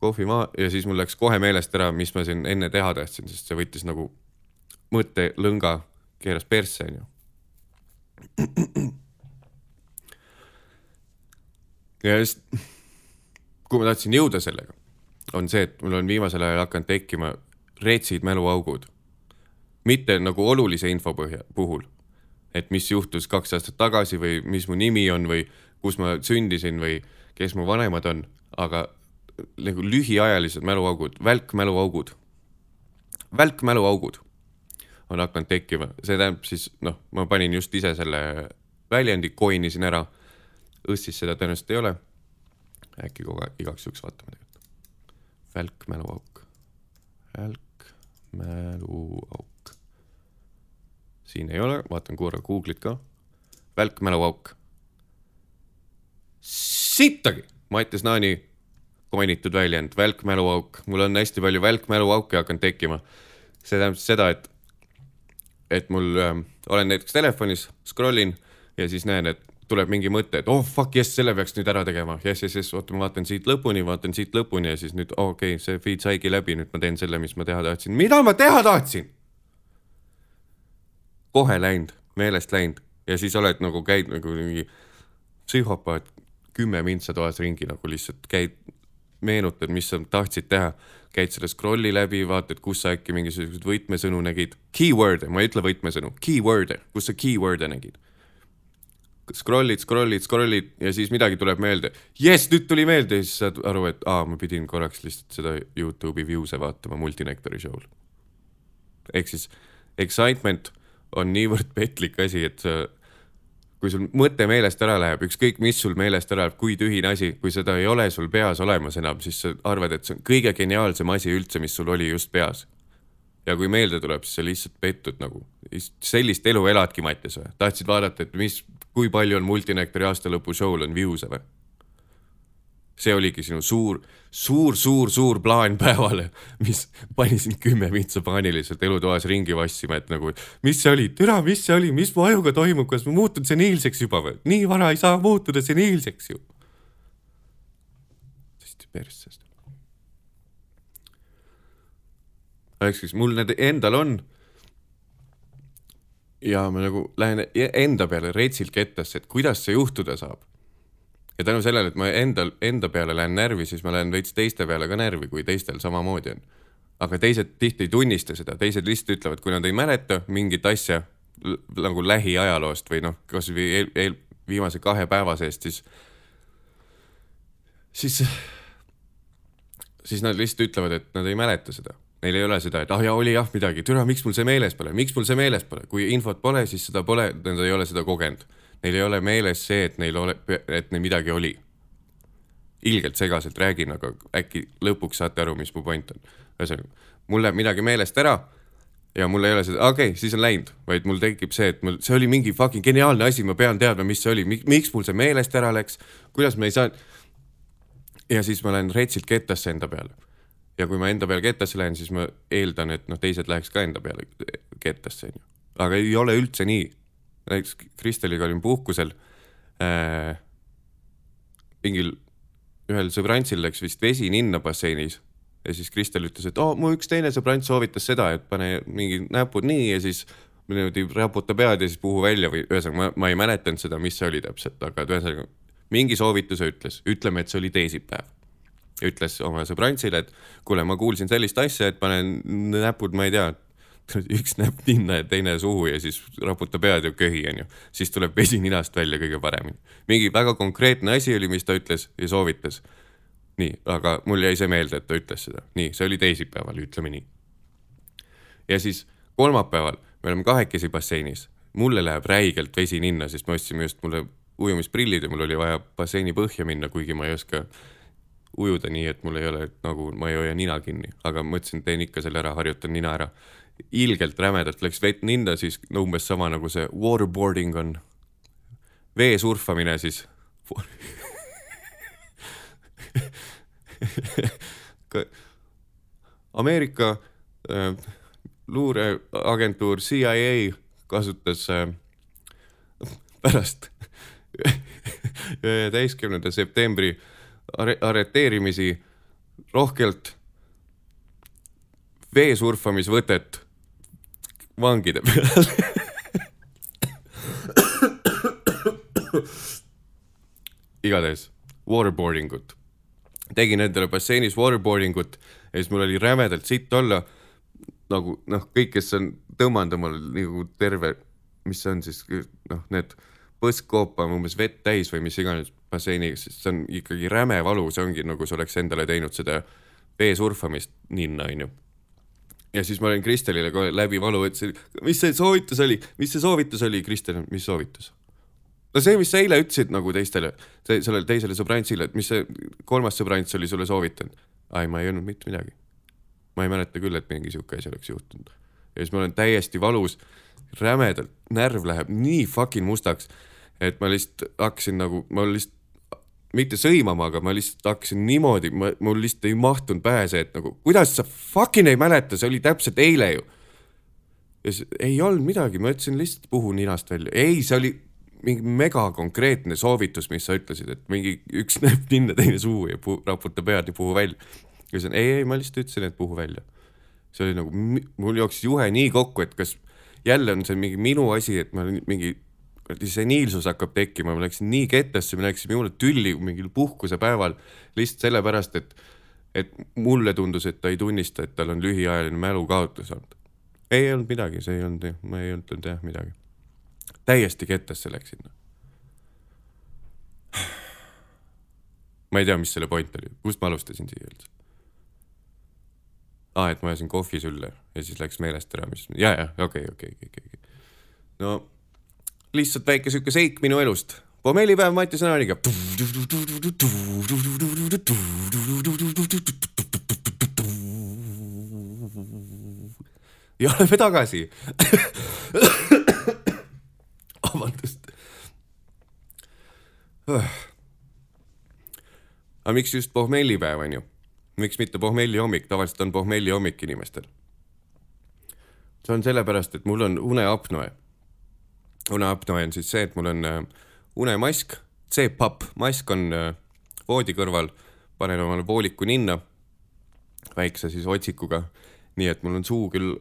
kohvi maha ja siis mul läks kohe meelest ära, mis ma siin enne teha tahtsin, sest see võttis nagu mõttelõnga, keeras persse onju ja just, kuhu ma tahtsin jõuda sellega, on see, et mul on viimasel ajal hakanud tekkima retsid mäluaugud. mitte nagu olulise info põhja, puhul, et mis juhtus kaks aastat tagasi või mis mu nimi on või kus ma sündisin või kes mu vanemad on, aga nagu lühiajalised mäluaugud, välkmäluaugud, välkmäluaugud on hakanud tekkima, see tähendab siis noh, ma panin just ise selle väljendi, coin isin ära õssis seda tõenäoliselt ei ole. äkki kogu aeg igaks juhuks vaatame tegelikult. välkmäluauk, välkmäluauk. siin ei ole, vaatan korra Google'it ka. välkmäluauk. sittagi, Mattias Naani mainitud väljend, välkmäluauk, mul on hästi palju välkmäluauke hakanud tekkima. see tähendab seda, et, et mul äh,, olen näiteks telefonis, scroll in ja siis näen, et tuleb mingi mõte, et oh fuck, jess, selle peaks nüüd ära tegema, jess, jess, jess, oota, ma vaatan siit lõpuni, vaatan siit lõpuni ja siis nüüd oh, okei okay,, see feed saigi läbi, nüüd ma teen selle, mis ma teha tahtsin. mida ma teha tahtsin? kohe läinud, meelest läinud ja siis oled nagu käid nagu mingi psühhopaat, kümme mintsa toas ringi nagu lihtsalt käid, meenutad, mis sa tahtsid teha, käid selle scroll'i läbi, vaatad, kus sa äkki mingisuguseid võtmesõnu nägid, keyword'e, ma ei ütle võtmesõnu, keyword'e, kus sa keyword'e nägid scroll'id, scroll'id, scroll'id ja siis midagi tuleb meelde. jess, nüüd tuli meelde ja siis saad aru, et aa, ma pidin korraks lihtsalt seda Youtube'i views'e vaatama Multinektori show'l. ehk siis excitement on niivõrd petlik asi, et sa, kui sul mõte meelest ära läheb, ükskõik mis sul meelest ära läheb, kui tühine asi, kui seda ei ole sul peas olemas enam, siis sa arvad, et see on kõige geniaalsem asi üldse, mis sul oli just peas. ja kui meelde tuleb, siis sa lihtsalt pettud nagu. sellist elu eladki, Mattias või? tahtsid vaadata, et mis kui palju on Multinektori aastalõpu show'l on view'e või? See oligi sinu suur, suur, suur, suur plaan päevale, mis pani sind kümme vintsa paaniliselt elutoas ringi vassima, et nagu, mis see oli, türa, mis see oli, mis mu ajuga toimub, kas ma muutun seniilseks juba või? nii vara ei saa muutuda seniilseks ju. hästi perssest. ehk siis mul need endal on ja ma nagu lähen enda peale retsilt kettasse, et kuidas see juhtuda saab. Ja tänu sellele, et ma endal, enda peale lähen närvi, siis ma lähen veits teiste peale ka närvi, kui teistel samamoodi on. aga teised tihti ei tunnista seda, teised lihtsalt ütlevad, kui nad ei mäleta mingit asja nagu lähiajaloost või noh, kasvõi eel, eel, viimase kahe päeva seest, siis, siis, siis nad lihtsalt ütlevad, et nad ei mäleta seda. Neil ei ole seda, et ah jaa, oli jah midagi, türa, miks mul see meeles pole, miks mul see meeles pole, kui infot pole, siis seda pole, nad ei ole seda kogenud. Neil ei ole meeles see, et neil ole, et neil midagi oli. ilgelt segaselt räägin, aga äkki lõpuks saate aru, mis mu point on. ühesõnaga, mul läheb midagi meelest ära ja mul ei ole seda, okei okay,, siis on läinud, vaid mul tekib see, et mul, see oli mingi fucking geniaalne asi, ma pean teadma, mis see oli, miks mul see meelest ära läks, kuidas me ei saa. ja siis ma lähen retsilt kettasse enda peale. ja kui ma enda peale kettasse lähen, siis ma eeldan, et noh, teised läheks ka enda peale kettasse, onju. aga ei ole üldse nii. Näiteks Kristeliga olin puhkusel äh,. mingil, ühel sõbrantsil läks vist vesi ninna basseinis ja siis Kristel ütles, et oo oh,, mu üks teine sõbrant soovitas seda, et pane mingid näpud nii ja siis niimoodi raputa pead ja siis puhu välja või ühesõnaga ma, ma ei mäletanud seda, mis see oli täpselt, aga ühesõnaga mingi soovituse ütles, ütleme, et see oli teisipäev. ütles oma sõbrantsile, et kuule, ma kuulsin sellist asja, et panen näpud, ma ei tea, üks näpp ninna ja teine suhu ja siis raputa pead ja köhi, onju. siis tuleb vesi ninast välja kõige paremini. mingi väga konkreetne asi oli, mis ta ütles ja soovitas nii, aga mul jäi see meelde, et ta ütles seda, nii, see oli teisipäeval, ütleme nii. ja siis kolmapäeval me oleme kahekesi basseinis, mulle läheb räigelt vesi ninna, sest me ostsime just mulle ujumisprillid ja mul oli vaja basseini põhja minna, kuigi ma ei oska ujuda nii, et mul ei ole nagu, ma ei hoia nina kinni, aga mõtlesin, teen ikka selle ära, harjutan nina ära. Ilgelt rämedalt läks vett ninna, siis no umbes sama nagu see waterboarding on, vee surfamine siis. Ameerika äh, luureagentuur CIA kasutas äh, pärast üheteistkümnenda septembri are arreteerimisi rohkelt veesurfamisvõtet vangide peal igatahes waterboarding ut tegin endale basseinis waterboarding ut ja siis mul oli rämedalt sitt olla. nagu noh, kõik, kes on tõmmanud omal nagu terve, mis see on siis noh, need põskkoopa on umbes vett täis või mis iganes basseiniga, siis see on ikkagi räme valu, see ongi nagu sa oleks endale teinud seda veesurfamist ninna, onju ja siis ma olin Kristelile kohe läbi valu, ütlesin, mis see soovitus oli, mis see soovitus oli, Kristel, mis soovitus? no see, mis sa eile ütlesid nagu teistele, sellele teisele sõbrantsile, et mis see kolmas sõbrants oli sulle soovitanud. ai, ma ei öelnud mitte midagi. ma ei mäleta küll, et mingi sihuke asi oleks juhtunud. ja siis ma olen täiesti valus, rämedalt, närv läheb nii fucking mustaks, et ma lihtsalt hakkasin nagu, ma lihtsalt mitte sõimama, aga ma lihtsalt hakkasin niimoodi, ma, mul lihtsalt ei mahtunud pähe see, et nagu kuidas sa fucking ei mäleta, see oli täpselt eile ju. ja siis ei olnud midagi, ma ütlesin lihtsalt puhu ninast välja, ei, see oli mingi mega konkreetne soovitus, mis sa ütlesid, et mingi üks näeb ninna, teine suhu ja puhu, raputa pead ja puhu välja. ja siis ei, ei, ma lihtsalt ütlesin, et puhu välja. see oli nagu, mul jooksis juhe nii kokku, et kas jälle on see mingi minu asi, et ma mingi seniilsus hakkab tekkima, ma läksin nii kettasse, me läksime jumala tülli mingil puhkusepäeval lihtsalt sellepärast, et, et mulle tundus, et ta ei tunnista, et tal on lühiajaline mälukaotus olnud. ei olnud midagi, see ei olnud, ma ei öelnud jah midagi täiesti kettasse läksin. ma ei tea, mis selle point oli, kust ma alustasin siia üldse? aa ah,, et ma ajasin kohvi sülle ja siis läks meelest ära, mis, ja, ja okei okay,, okei okay,, okei okay,, okei. no lihtsalt väike sihuke seik minu elust. pommellipäev Mati Sõnaniga. ja oleme tagasi vabandust aga miks just pohmellipäev on ju? miks mitte pohmelli hommik, tavaliselt on pohmelli hommik inimestel. see on sellepärast, et mul on uneapnoe. Uneapnoe on siis see, et mul on äh, unemask, C-papp, mask on äh, voodi kõrval, panen omale vooliku ninna, väikse siis otsikuga, nii et mul on suu küll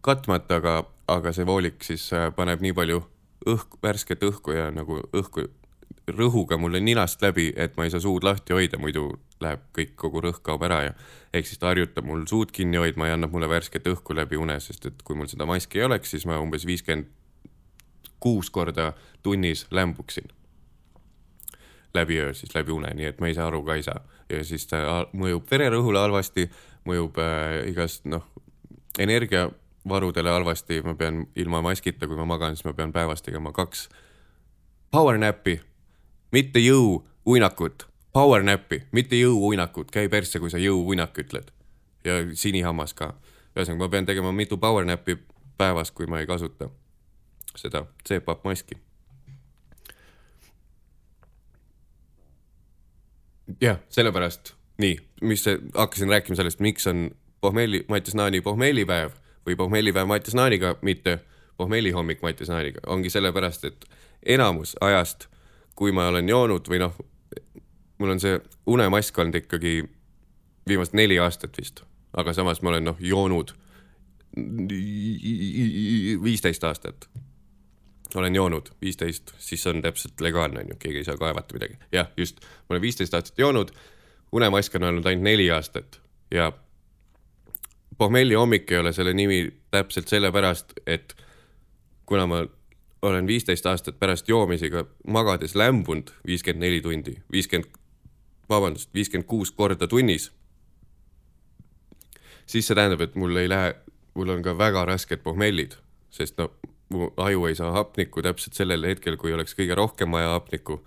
katmata, aga, aga see voolik siis äh, paneb nii palju õhku, värsket õhku ja nagu õhku rõhuga mulle ninast läbi, et ma ei saa suud lahti hoida, muidu läheb kõik, kogu rõhk kaob ära ja ehk siis ta harjutab mul suud kinni hoidma ja annab mulle värsket õhku läbi une, sest et kui mul seda maski ei oleks, siis ma umbes viiskümmend kuus korda tunnis lämbuksin. läbi öö siis, läbi une, nii et ma saa aru ka ei saa. ja siis ta mõjub vererõhule halvasti, mõjub äh, igast noh, energiavarudele halvasti, ma pean ilma maskita, kui ma magan, siis ma pean päevas tegema kaks power nap'i, mitte jõuuinakut, power nap'i, mitte jõuuinakut, käi persse, kui sa jõuuinak ütled. ja sinihammas ka. ühesõnaga, ma pean tegema mitu power nap'i päevas, kui ma ei kasuta seda CPAP maski. jah, sellepärast, nii, mis see, hakkasin rääkima sellest, miks on pohmelli, Mattias Naani pohmellipäev või pohmellipäev Mattias Naaniga, mitte pohmellihommik Mattias Naaniga, ongi sellepärast, et enamus ajast, kui ma olen joonud või noh, mul on see unemask olnud ikkagi viimased neli aastat vist, aga samas ma olen noh joonud viisteist aastat. Olen joonud viisteist, siis on täpselt legaalne on ju, keegi ei saa kaevata midagi. jah, just, ma olen viisteist aastat joonud, unemask on olnud ainult neli aastat ja pohmelli hommik ei ole selle nimi täpselt sellepärast, et kuna ma olen viisteist aastat pärast joomisiga magades lämbunud viiskümmend neli tundi, viiskümmend, vabandust, viiskümmend kuus korda tunnis, siis see tähendab, et mul ei lähe, mul on ka väga rasked pohmellid, sest no mu aju ei saa hapnikku täpselt sellel hetkel, kui oleks kõige rohkem vaja hapnikku,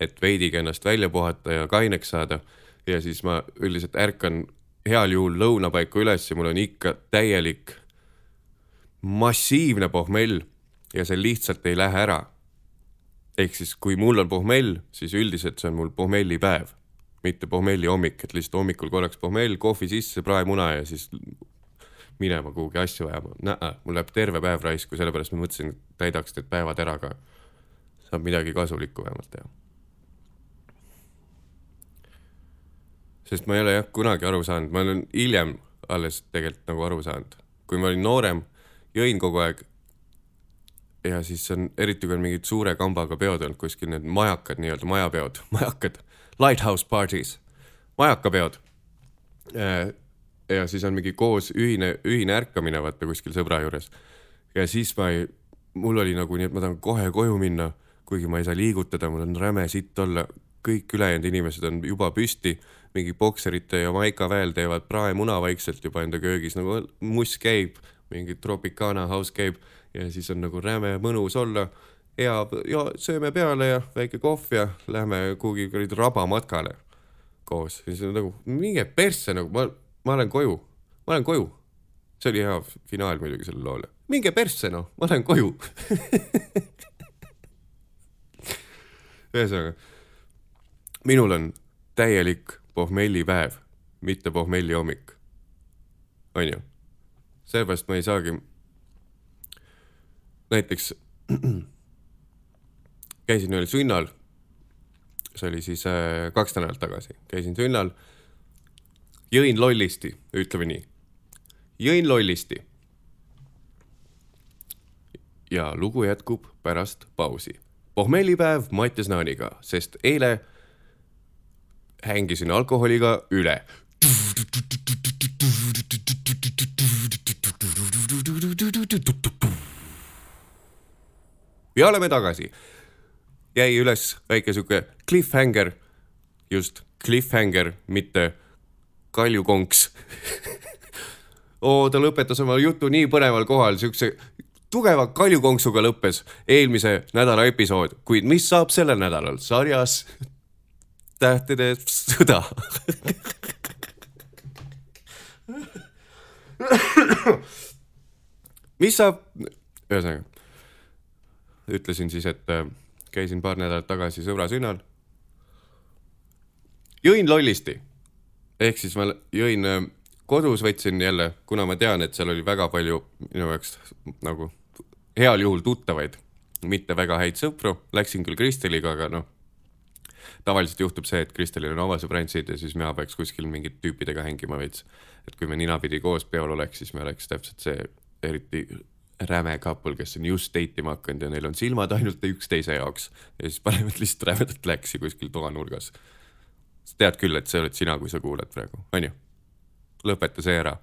et veidigi ennast välja puhata ja kaineks saada. Ja siis ma üldiselt ärkan heal juhul lõuna paiku üles ja mul on ikka täielik massiivne pohmell ja see lihtsalt ei lähe ära. ehk siis, kui mul on pohmell, siis üldiselt see on mul pohmellipäev, mitte pohmelli hommik, et lihtsalt hommikul korraks pohmell, kohvi sisse, praemuna ja siis minema kuhugi asju ajama. näe, mul läheb terve päev raisku, sellepärast ma mõtlesin, täidaks need päevad ära ka. saab midagi kasulikku vähemalt teha. sest ma ei ole jah kunagi aru saanud, ma olen hiljem alles tegelikult nagu aru saanud. kui ma olin noorem, jõin kogu aeg ja siis on, eriti kui on mingid suure kambaga peod olnud kuskil, need majakad nii-öelda, majapeod, majakad, lighthouse parties, majakapeod. Ja siis on mingi koos ühine, ühine ärkamine, vaata kuskil sõbra juures. ja siis ma ei, mul oli nagu nii, et ma tahan kohe koju minna, kuigi ma ei saa liigutada, mul on räme sitt olla, kõik ülejäänud inimesed on juba püsti, mingi bokserite ja maika väel teevad praemuna vaikselt juba enda köögis, nagu muss käib, mingi Tropicana house käib ja siis on nagu räme mõnus olla. hea ja sööme peale ja väike kohv ja lähme kuhugi kuradi rabamatkale koos. siis on nagu minge persse nagu ma, ma lähen koju, ma lähen koju. see oli hea finaal muidugi sellele loole. minge persse noh, ma lähen koju ühesõnaga, minul on täielik pohmellipäev, mitte pohmellihommik. onju, sellepärast ma ei saagi näiteks käisin ühel sünnal, see oli siis äh, kaks nädalat tagasi, käisin sünnal, jõin lollisti, ütleme nii, jõin lollisti. ja lugu jätkub pärast pausi. pohmellipäev Mattias Naaniga, sest eile hängisin alkoholiga üle. ja oleme tagasi. jäi üles väike sihuke cliffhanger, just cliffhanger, mitte kaljukonks oo, ta lõpetas oma jutu nii põneval kohal, siukse tugeva kaljukonksuga lõppes eelmise nädala episood, kuid mis saab sellel nädalal sarjas Tähtede sõda mis saab, ühesõnaga ütlesin siis, et äh, käisin paar nädalat tagasi sõbra sünnal. jõin lollisti. Ehk siis ma jõin äh, kodus, võtsin jälle, kuna ma tean, et seal oli väga palju minu jaoks nagu heal juhul tuttavaid, mitte väga häid sõpru, läksin küll Kristeliga, aga noh, tavaliselt juhtub see, et Kristelil on oma sõbrantsid ja siis mina peaks kuskil mingite tüüpidega hängima veits. et kui me ninapidi koos peol oleks, siis me oleks täpselt see, eriti räme couple, kes on just date ima hakanud ja neil on silmad ainult üksteise jaoks ja siis panevad lihtsalt rämedat läksi kuskil toanurgas. Sa tead küll, et see oled sina, kui sa kuulad praegu, onju. lõpeta see ära.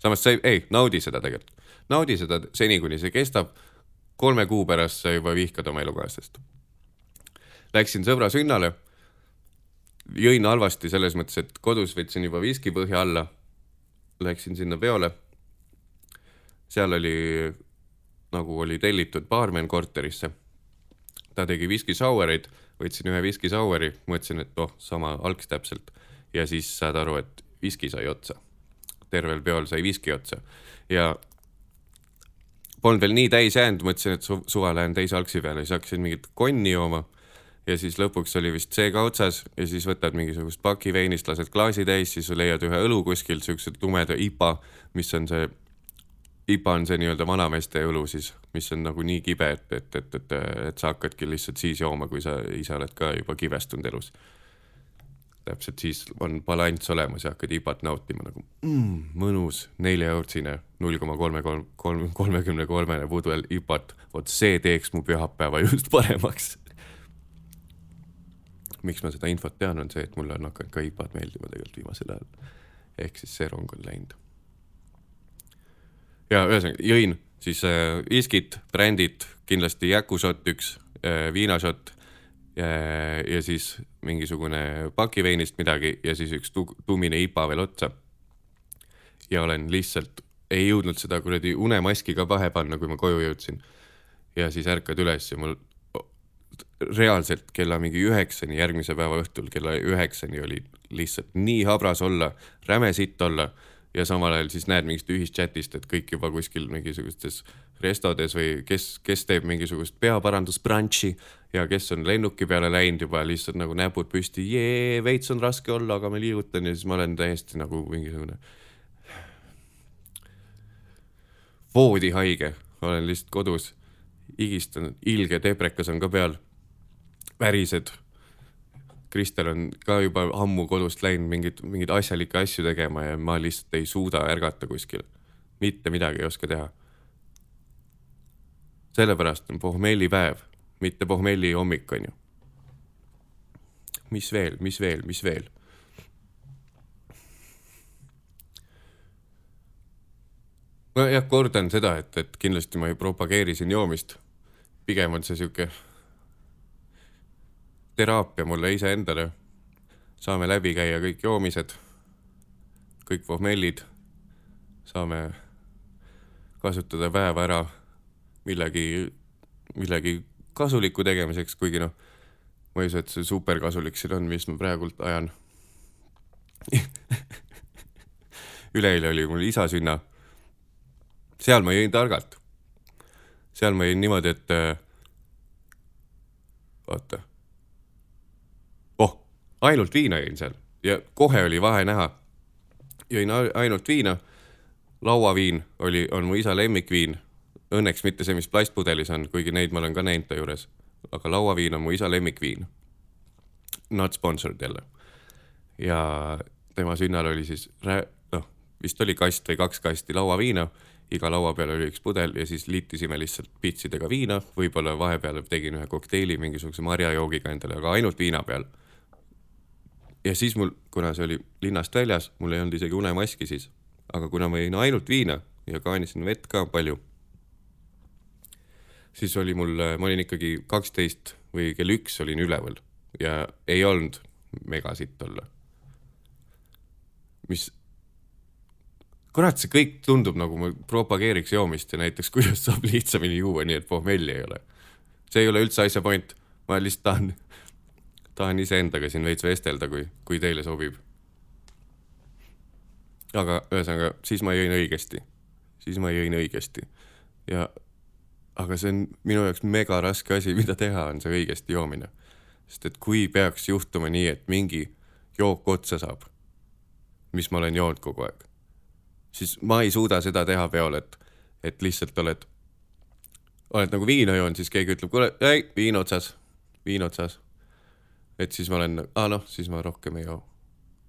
samas sa ei, ei, naudi seda tegelikult. naudi seda seni, kuni see kestab. kolme kuu pärast sa juba vihkad oma elukaaslast. Läksin sõbra sünnale. jõin halvasti selles mõttes, et kodus võtsin juba viskipõhja alla. Läksin sinna peole seal oli nagu oli tellitud baarmen korterisse. ta tegi viski sour'id, võtsin ühe viski sour'i, mõtlesin, et oh, sama algs täpselt. Ja siis saad aru, et viski sai otsa. tervel peol sai viski otsa. Ja polnud veel nii täis jäänud, mõtlesin, et su suva lähen teise algsi peale, siis hakkasin mingit konni jooma. Ja siis lõpuks oli vist see ka otsas ja siis võtad mingisugust paki veinist, lased klaasi täis, siis leiad ühe õlu kuskilt, siukse tumeda IPA, mis on see, IPA on see nii-öelda vanameeste õlu siis, mis on nagu nii kibe, et, et, et, et, et sa hakkadki lihtsalt siis jooma, kui sa ise oled ka juba kibestunud elus. täpselt siis on balanss olemas ja hakkad IPA-t nautima nagu mm, mõnus neljaeurtsine null koma kolme kolm, kolm, kolmekümne kolmene pudel IPA-t, vot see teeks mu pühapäeva just paremaks miks ma seda infot tean, on see, et mulle on hakanud ka IPA-d meeldima tegelikult viimasel ajal. ehk siis see rong on läinud. Ja ühesõnaga jõin siis äh, viskit, brändit, kindlasti jäkušott üks äh,, viinašott äh, ja siis mingisugune pakiveinist midagi ja siis üks tu tummine IPA veel otsa. ja olen lihtsalt, ei jõudnud seda kuradi unemaski ka pähe panna, kui ma koju jõudsin. ja siis ärkad üles ja mul reaalselt kella mingi üheksani, järgmise päeva õhtul kella üheksani oli lihtsalt nii habras olla, räme sitt olla ja samal ajal siis näed mingist ühischatist, et kõik juba kuskil mingisugustes restodes või kes, kes teeb mingisugust peaparandusbrunch'i ja kes on lennuki peale läinud juba lihtsalt nagu näpud püsti, jee, veits on raske olla, aga ma liigutan ja siis ma olen täiesti nagu mingisugune voodihaige, olen lihtsalt kodus higistan, ilge teprekas on ka peal, värised. Kristel on ka juba ammu kodust läinud mingeid, mingeid asjalikke asju tegema ja ma lihtsalt ei suuda ärgata kuskil. mitte midagi ei oska teha. sellepärast on pohmellipäev, mitte pohmelli hommik, on ju. mis veel, mis veel, mis veel? nojah, kordan seda, et, et kindlasti ma ei propageeri siin joomist. pigem on see sihuke teraapia mulle iseendale. saame läbi käia kõik joomised, kõik pohmellid. saame kasutada päeva ära millegi, millegi kasuliku tegemiseks, kuigi noh, ma ei usu, et see superkasulik siin on, mis ma praegult ajan üleeile oli mul isa sünna seal ma jõin targalt. seal ma jõin niimoodi, et oota. Ainult viina jõin seal ja kohe oli vahe näha. jõin ainult viina. lauaviin oli, on mu isa lemmikviin. Õnneks mitte see, mis plastpudelis on, kuigi neid ma olen ka näinud ta juures. aga lauaviin on mu isa lemmikviin. Not sponsored jälle. ja tema sünnal oli siis, noh, vist oli kast või kaks kasti lauaviina iga laua peal oli üks pudel ja siis liitisime lihtsalt pitsidega viina, võib-olla vahepeal tegin ühe kokteili mingisuguse marjajoogiga endale, aga ainult viina peal. Ja siis mul, kuna see oli linnast väljas, mul ei olnud isegi unemaski siis, aga kuna ma jõin ainult viina ja kaanisin vett ka palju, siis oli mul, ma olin ikkagi kaksteist või kell üks olin üleval ja ei olnud megasitt olla. mis kurat, see kõik tundub nagu ma propageeriks joomist ja näiteks, kuidas saab lihtsamini juua, nii et pohmelli ei ole. see ei ole üldse asja point, ma lihtsalt tahan, tahan iseendaga siin veits vestelda, kui, kui teile sobib. aga ühesõnaga, siis ma jõin õigesti, siis ma jõin õigesti ja aga see on minu jaoks mega raske asi, mida teha, on see õigesti joomine. sest et kui peaks juhtuma nii, et mingi jook otsa saab, mis ma olen joonud kogu aeg siis ma ei suuda seda teha peol, et, et lihtsalt oled, oled nagu viina joonud, siis keegi ütleb, kuule, ei, viin otsas, viin otsas. Et siis ma olen, aa noh, siis ma rohkem ei joo.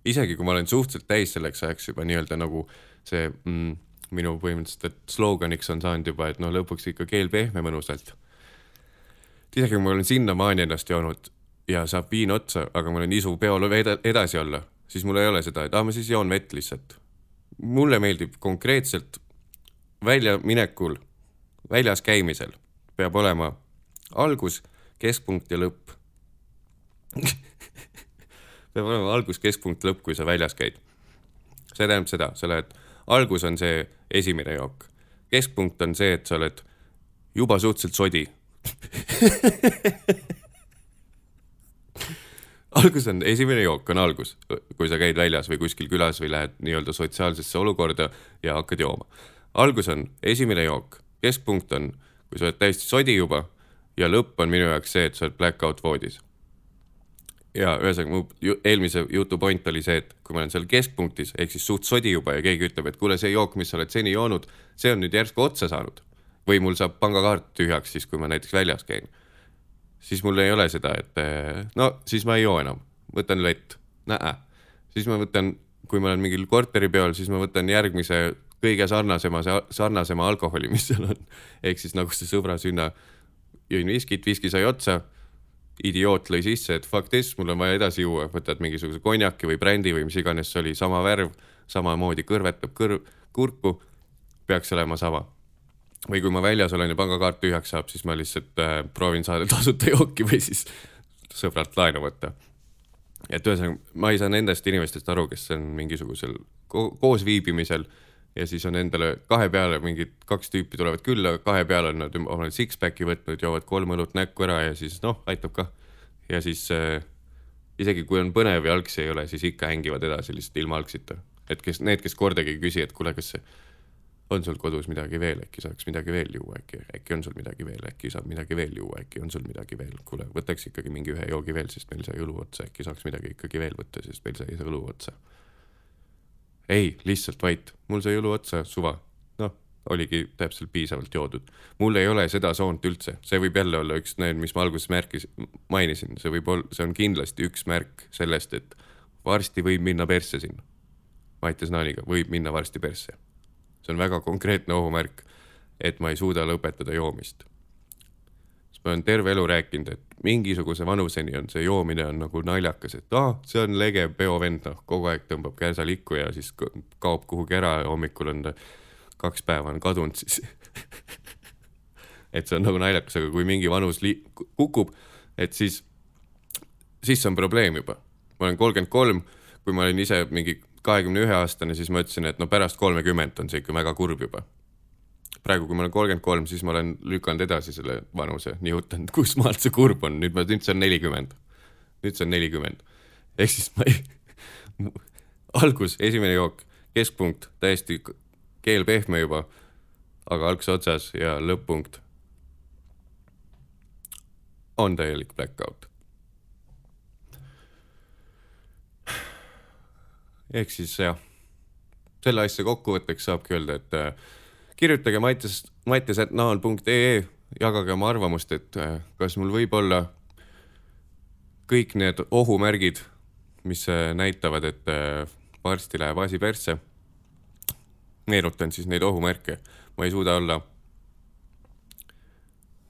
isegi kui ma olen suhteliselt täis selleks ajaks juba nii-öelda nagu see mm, minu põhimõtteliselt, et sloganiks on saanud juba, et noh, lõpuks ikka keel pehme mõnusalt. isegi kui ma olen sinnamaani ennast joonud ja saab viin otsa, aga mul on isu peol edasi olla, siis mul ei ole seda, et aa, ma siis joon vett lihtsalt mulle meeldib konkreetselt väljaminekul, väljas käimisel peab olema algus, keskpunkt ja lõpp peab olema algus, keskpunkt, lõpp, kui sa väljas käid. see tähendab seda, sa lähed, algus on see esimene jook, keskpunkt on see, et sa oled juba suhteliselt sodi algus on, esimene jook on algus, kui sa käid väljas või kuskil külas või lähed nii-öelda sotsiaalsesse olukorda ja hakkad jooma. algus on esimene jook, keskpunkt on, kui sa oled täiesti sodi juba ja lõpp on minu jaoks see, et sa oled blackout voodis. Ja ühesõnaga mu eelmise jutu point oli see, et kui ma olen seal keskpunktis ehk siis suht sodi juba ja keegi ütleb, et kuule, see jook, mis sa oled seni joonud, see on nüüd järsku otsa saanud või mul saab pangakaart tühjaks siis, kui ma näiteks väljas käin siis mul ei ole seda, et no siis ma ei joo enam, võtan lett, näe. siis ma võtan, kui ma olen mingil korteripeol, siis ma võtan järgmise kõige sarnasema, sarnasema alkoholi, mis seal on. ehk siis nagu see sõbra sünna, jõin viskit, viski sai otsa. Idioot lõi sisse, et fuck this, mul on vaja edasi juua, võtad mingisuguse konjaki või brändi või mis iganes see oli, sama värv, samamoodi kõrvetab kõrv, kurku. peaks olema sama või kui ma väljas olen ja pangakaart tühjaks saab, siis ma lihtsalt äh, proovin saada tasuta jooki või siis sõbralt laenu võtta. et ühesõnaga, ma ei saa nendest inimestest aru, kes on mingisugusel ko koos viibimisel ja siis on endale kahe peale mingid kaks tüüpi tulevad külla, kahe peale on nad omale six-pack'i võtnud, joovad kolm õlut näkku ära ja siis noh, aitab kah. ja siis äh, isegi kui on põnev ja algsi ei ole, siis ikka hängivad edasi lihtsalt ilma algsita. et kes, need, kes kordagi ei küsi, et kuule, kas on sul kodus midagi veel, äkki saaks midagi veel juua, äkki, äkki on sul midagi veel, äkki saab midagi veel juua, äkki on sul midagi veel, kuule, võtaks ikkagi mingi ühe joogi veel, sest meil sai õlu otsa, äkki saaks midagi ikkagi veel võtta, sest meil sai õlu otsa. Ei, lihtsalt vait, mul sai õlu otsa, suva. noh, oligi täpselt piisavalt joodud. mul ei ole seda soont üldse, see võib jälle olla üks need, mis ma alguses märkis, mainisin, see võib olla, see on kindlasti üks märk sellest, et varsti võib minna persse sinna. Mattias Naaniga võib minna varsti persse see on väga konkreetne ohumärk, et ma ei suuda lõpetada joomist. Ma olen terve elu rääkinud, et mingisuguse vanuseni on see joomine on nagu naljakas, et ah, see on lege peovend, noh, kogu aeg tõmbab kärsa likku ja siis kaob kuhugi ära ja hommikul on ta kaks päeva on kadunud siis et see on nagu naljakas, aga kui mingi vanus li-, kukub, et siis, siis on probleem juba. ma olen kolmkümmend kolm, kui ma olin ise mingi kahekümne ühe aastane, siis ma ütlesin, et no pärast kolmekümmet on see ikka väga kurb juba. Praegu, kui ma olen kolmkümmend kolm, siis ma olen lükanud edasi selle vanuse, nihutanud, kus maalt see kurb on, nüüd ma, nüüd see on nelikümmend. nüüd see on nelikümmend. ehk siis ma ei, algus, esimene jook, keskpunkt, täiesti keel pehme juba, aga algse otsas ja lõpp-punkt on täielik blackout ehk siis jah, selle asja kokkuvõtteks saabki öelda, et äh, kirjutage Mattias, mattias.naal.ee, jagage oma arvamust, et äh, kas mul võib olla kõik need ohumärgid, mis äh, näitavad, et äh, varsti läheb asi persse. meenutan siis neid ohumärke, ma ei suuda olla,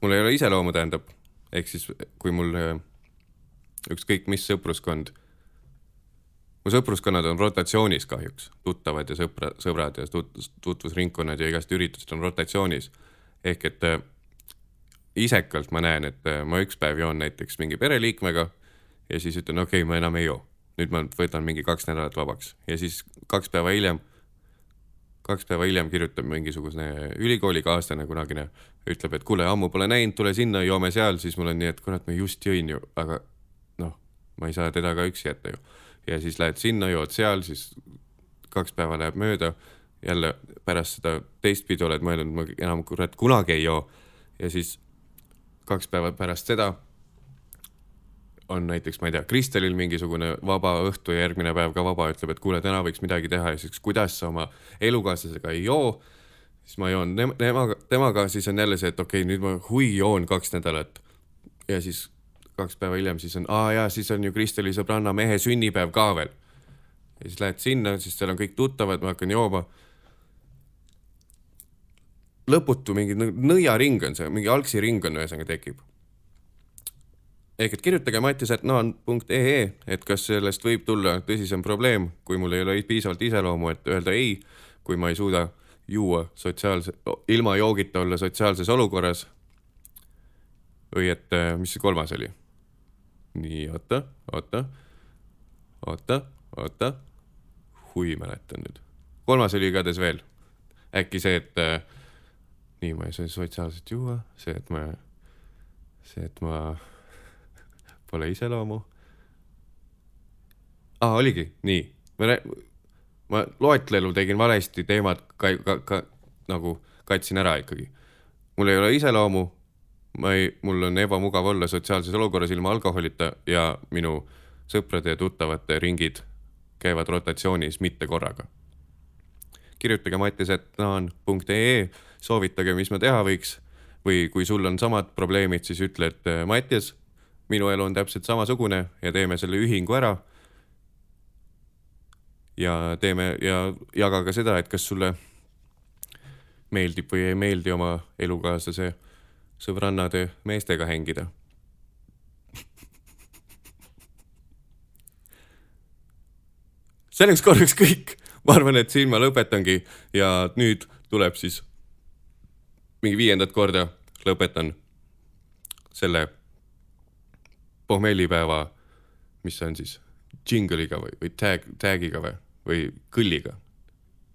mul ei ole iseloomu, tähendab, ehk siis kui mul ükskõik mis sõpruskond mu sõpruskonnad on rotatsioonis kahjuks, tuttavad ja sõpra, sõbrad ja tut, tutvusringkonnad ja igast üritused on rotatsioonis. ehk et äh, isekalt ma näen, et äh, ma üks päev joon näiteks mingi pereliikmega ja siis ütlen, okei okay,, ma enam ei joo. nüüd ma võtan mingi kaks nädalat vabaks ja siis kaks päeva hiljem, kaks päeva hiljem kirjutab mingisugune ülikoolikaaslane kunagine, ütleb, et kuule, ammu pole näinud, tule sinna, joome seal, siis mul on nii, et kurat, ma just jõin ju, aga noh, ma ei saa teda ka üksi jätta ju ja siis lähed sinna, jood seal, siis kaks päeva läheb mööda, jälle pärast seda teistpidi oled mõelnud, ma enam kurat kunagi ei joo. ja siis kaks päeva pärast seda on näiteks, ma ei tea, Kristelil mingisugune vaba õhtu ja järgmine päev ka vaba, ütleb, et kuule, täna võiks midagi teha ja siis kuidas sa oma elukaaslasega ei joo. siis ma joon temaga, temaga, siis on jälle see, et okei okay,, nüüd ma hui joon kaks nädalat. ja siis kaks päeva hiljem siis on, aa jaa, siis on ju Kristeli sõbranna mehe sünnipäev ka veel. ja siis lähed sinna, siis seal on kõik tuttavad, ma hakkan jooma. lõputu mingi nõiaring on see, mingi algsi ring on ühesõnaga tekib. ehk et kirjutage mattias.naan.ee, et kas sellest võib tulla tõsisem probleem, kui mul ei ole piisavalt iseloomu, et öelda ei, kui ma ei suuda juua sotsiaalse, ilma joogita olla sotsiaalses olukorras või et mis see kolmas oli? Nii, oota, oota, oota, oota. hui, mäletan nüüd. kolmas oli igatahes veel. äkki see, et äh, nii ma ei saa sotsiaalselt juua, see, et ma, see, et ma pole iseloomu. aa, oligi, nii, ma, ma loetlelu tegin valesti, teemad ka, ka, ka nagu katsin ära ikkagi. mul ei ole iseloomu, ma ei, mul on ebamugav olla sotsiaalses olukorras ilma alkoholita ja minu sõprade ja tuttavate ringid käivad rotatsioonis mitte korraga. kirjutage mattisetnaan.ee, soovitage, mis ma teha võiks või kui sul on samad probleemid, siis ütle, et Mattias, minu elu on täpselt samasugune ja teeme selle ühingu ära. ja teeme ja jaga ka seda, et kas sulle meeldib või ei meeldi oma elukaaslase sõbrannade meestega hängida selleks korraks kõik, ma arvan, et siin ma lõpetangi ja nüüd tuleb siis mingi viiendat korda lõpetan selle pohmellipäeva, mis see on siis, džingliga või, või tag, tag'iga või, või kõlliga.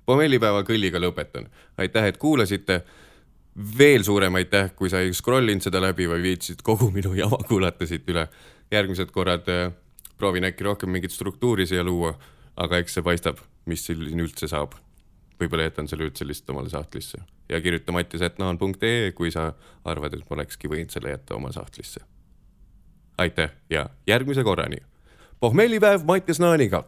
pohmellipäeva kõlliga lõpetan. aitäh, et kuulasite. Veel suurem aitäh, kui sa ei scroll inud seda läbi või viitsid kogu minu jama kuulata siit üle. järgmised korrad äh, proovin äkki rohkem mingit struktuuri siia luua aga eks see paistab, mis siin üldse saab. võib-olla jätan selle üldse lihtsalt omale sahtlisse ja kirjuta mattisetnaan.ee, kui sa arvad, et ma olekski võinud selle jätta oma sahtlisse. aitäh ja järgmise korrani. pohmellipäev Mattias Naaniga.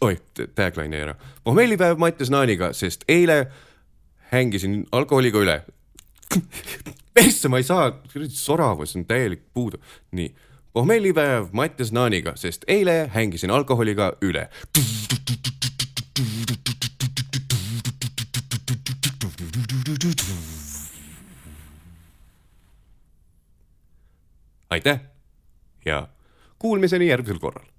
oi, tagline ära. pohmellipäev Mattias Naaniga, sest eile hängisin alkoholiga üle persse, ma ei saa, soravus on täielik puudu. nii pohmellipäev Mattias Naaniga, sest eile hängisin alkoholiga üle. aitäh ja kuulmiseni järgmisel korral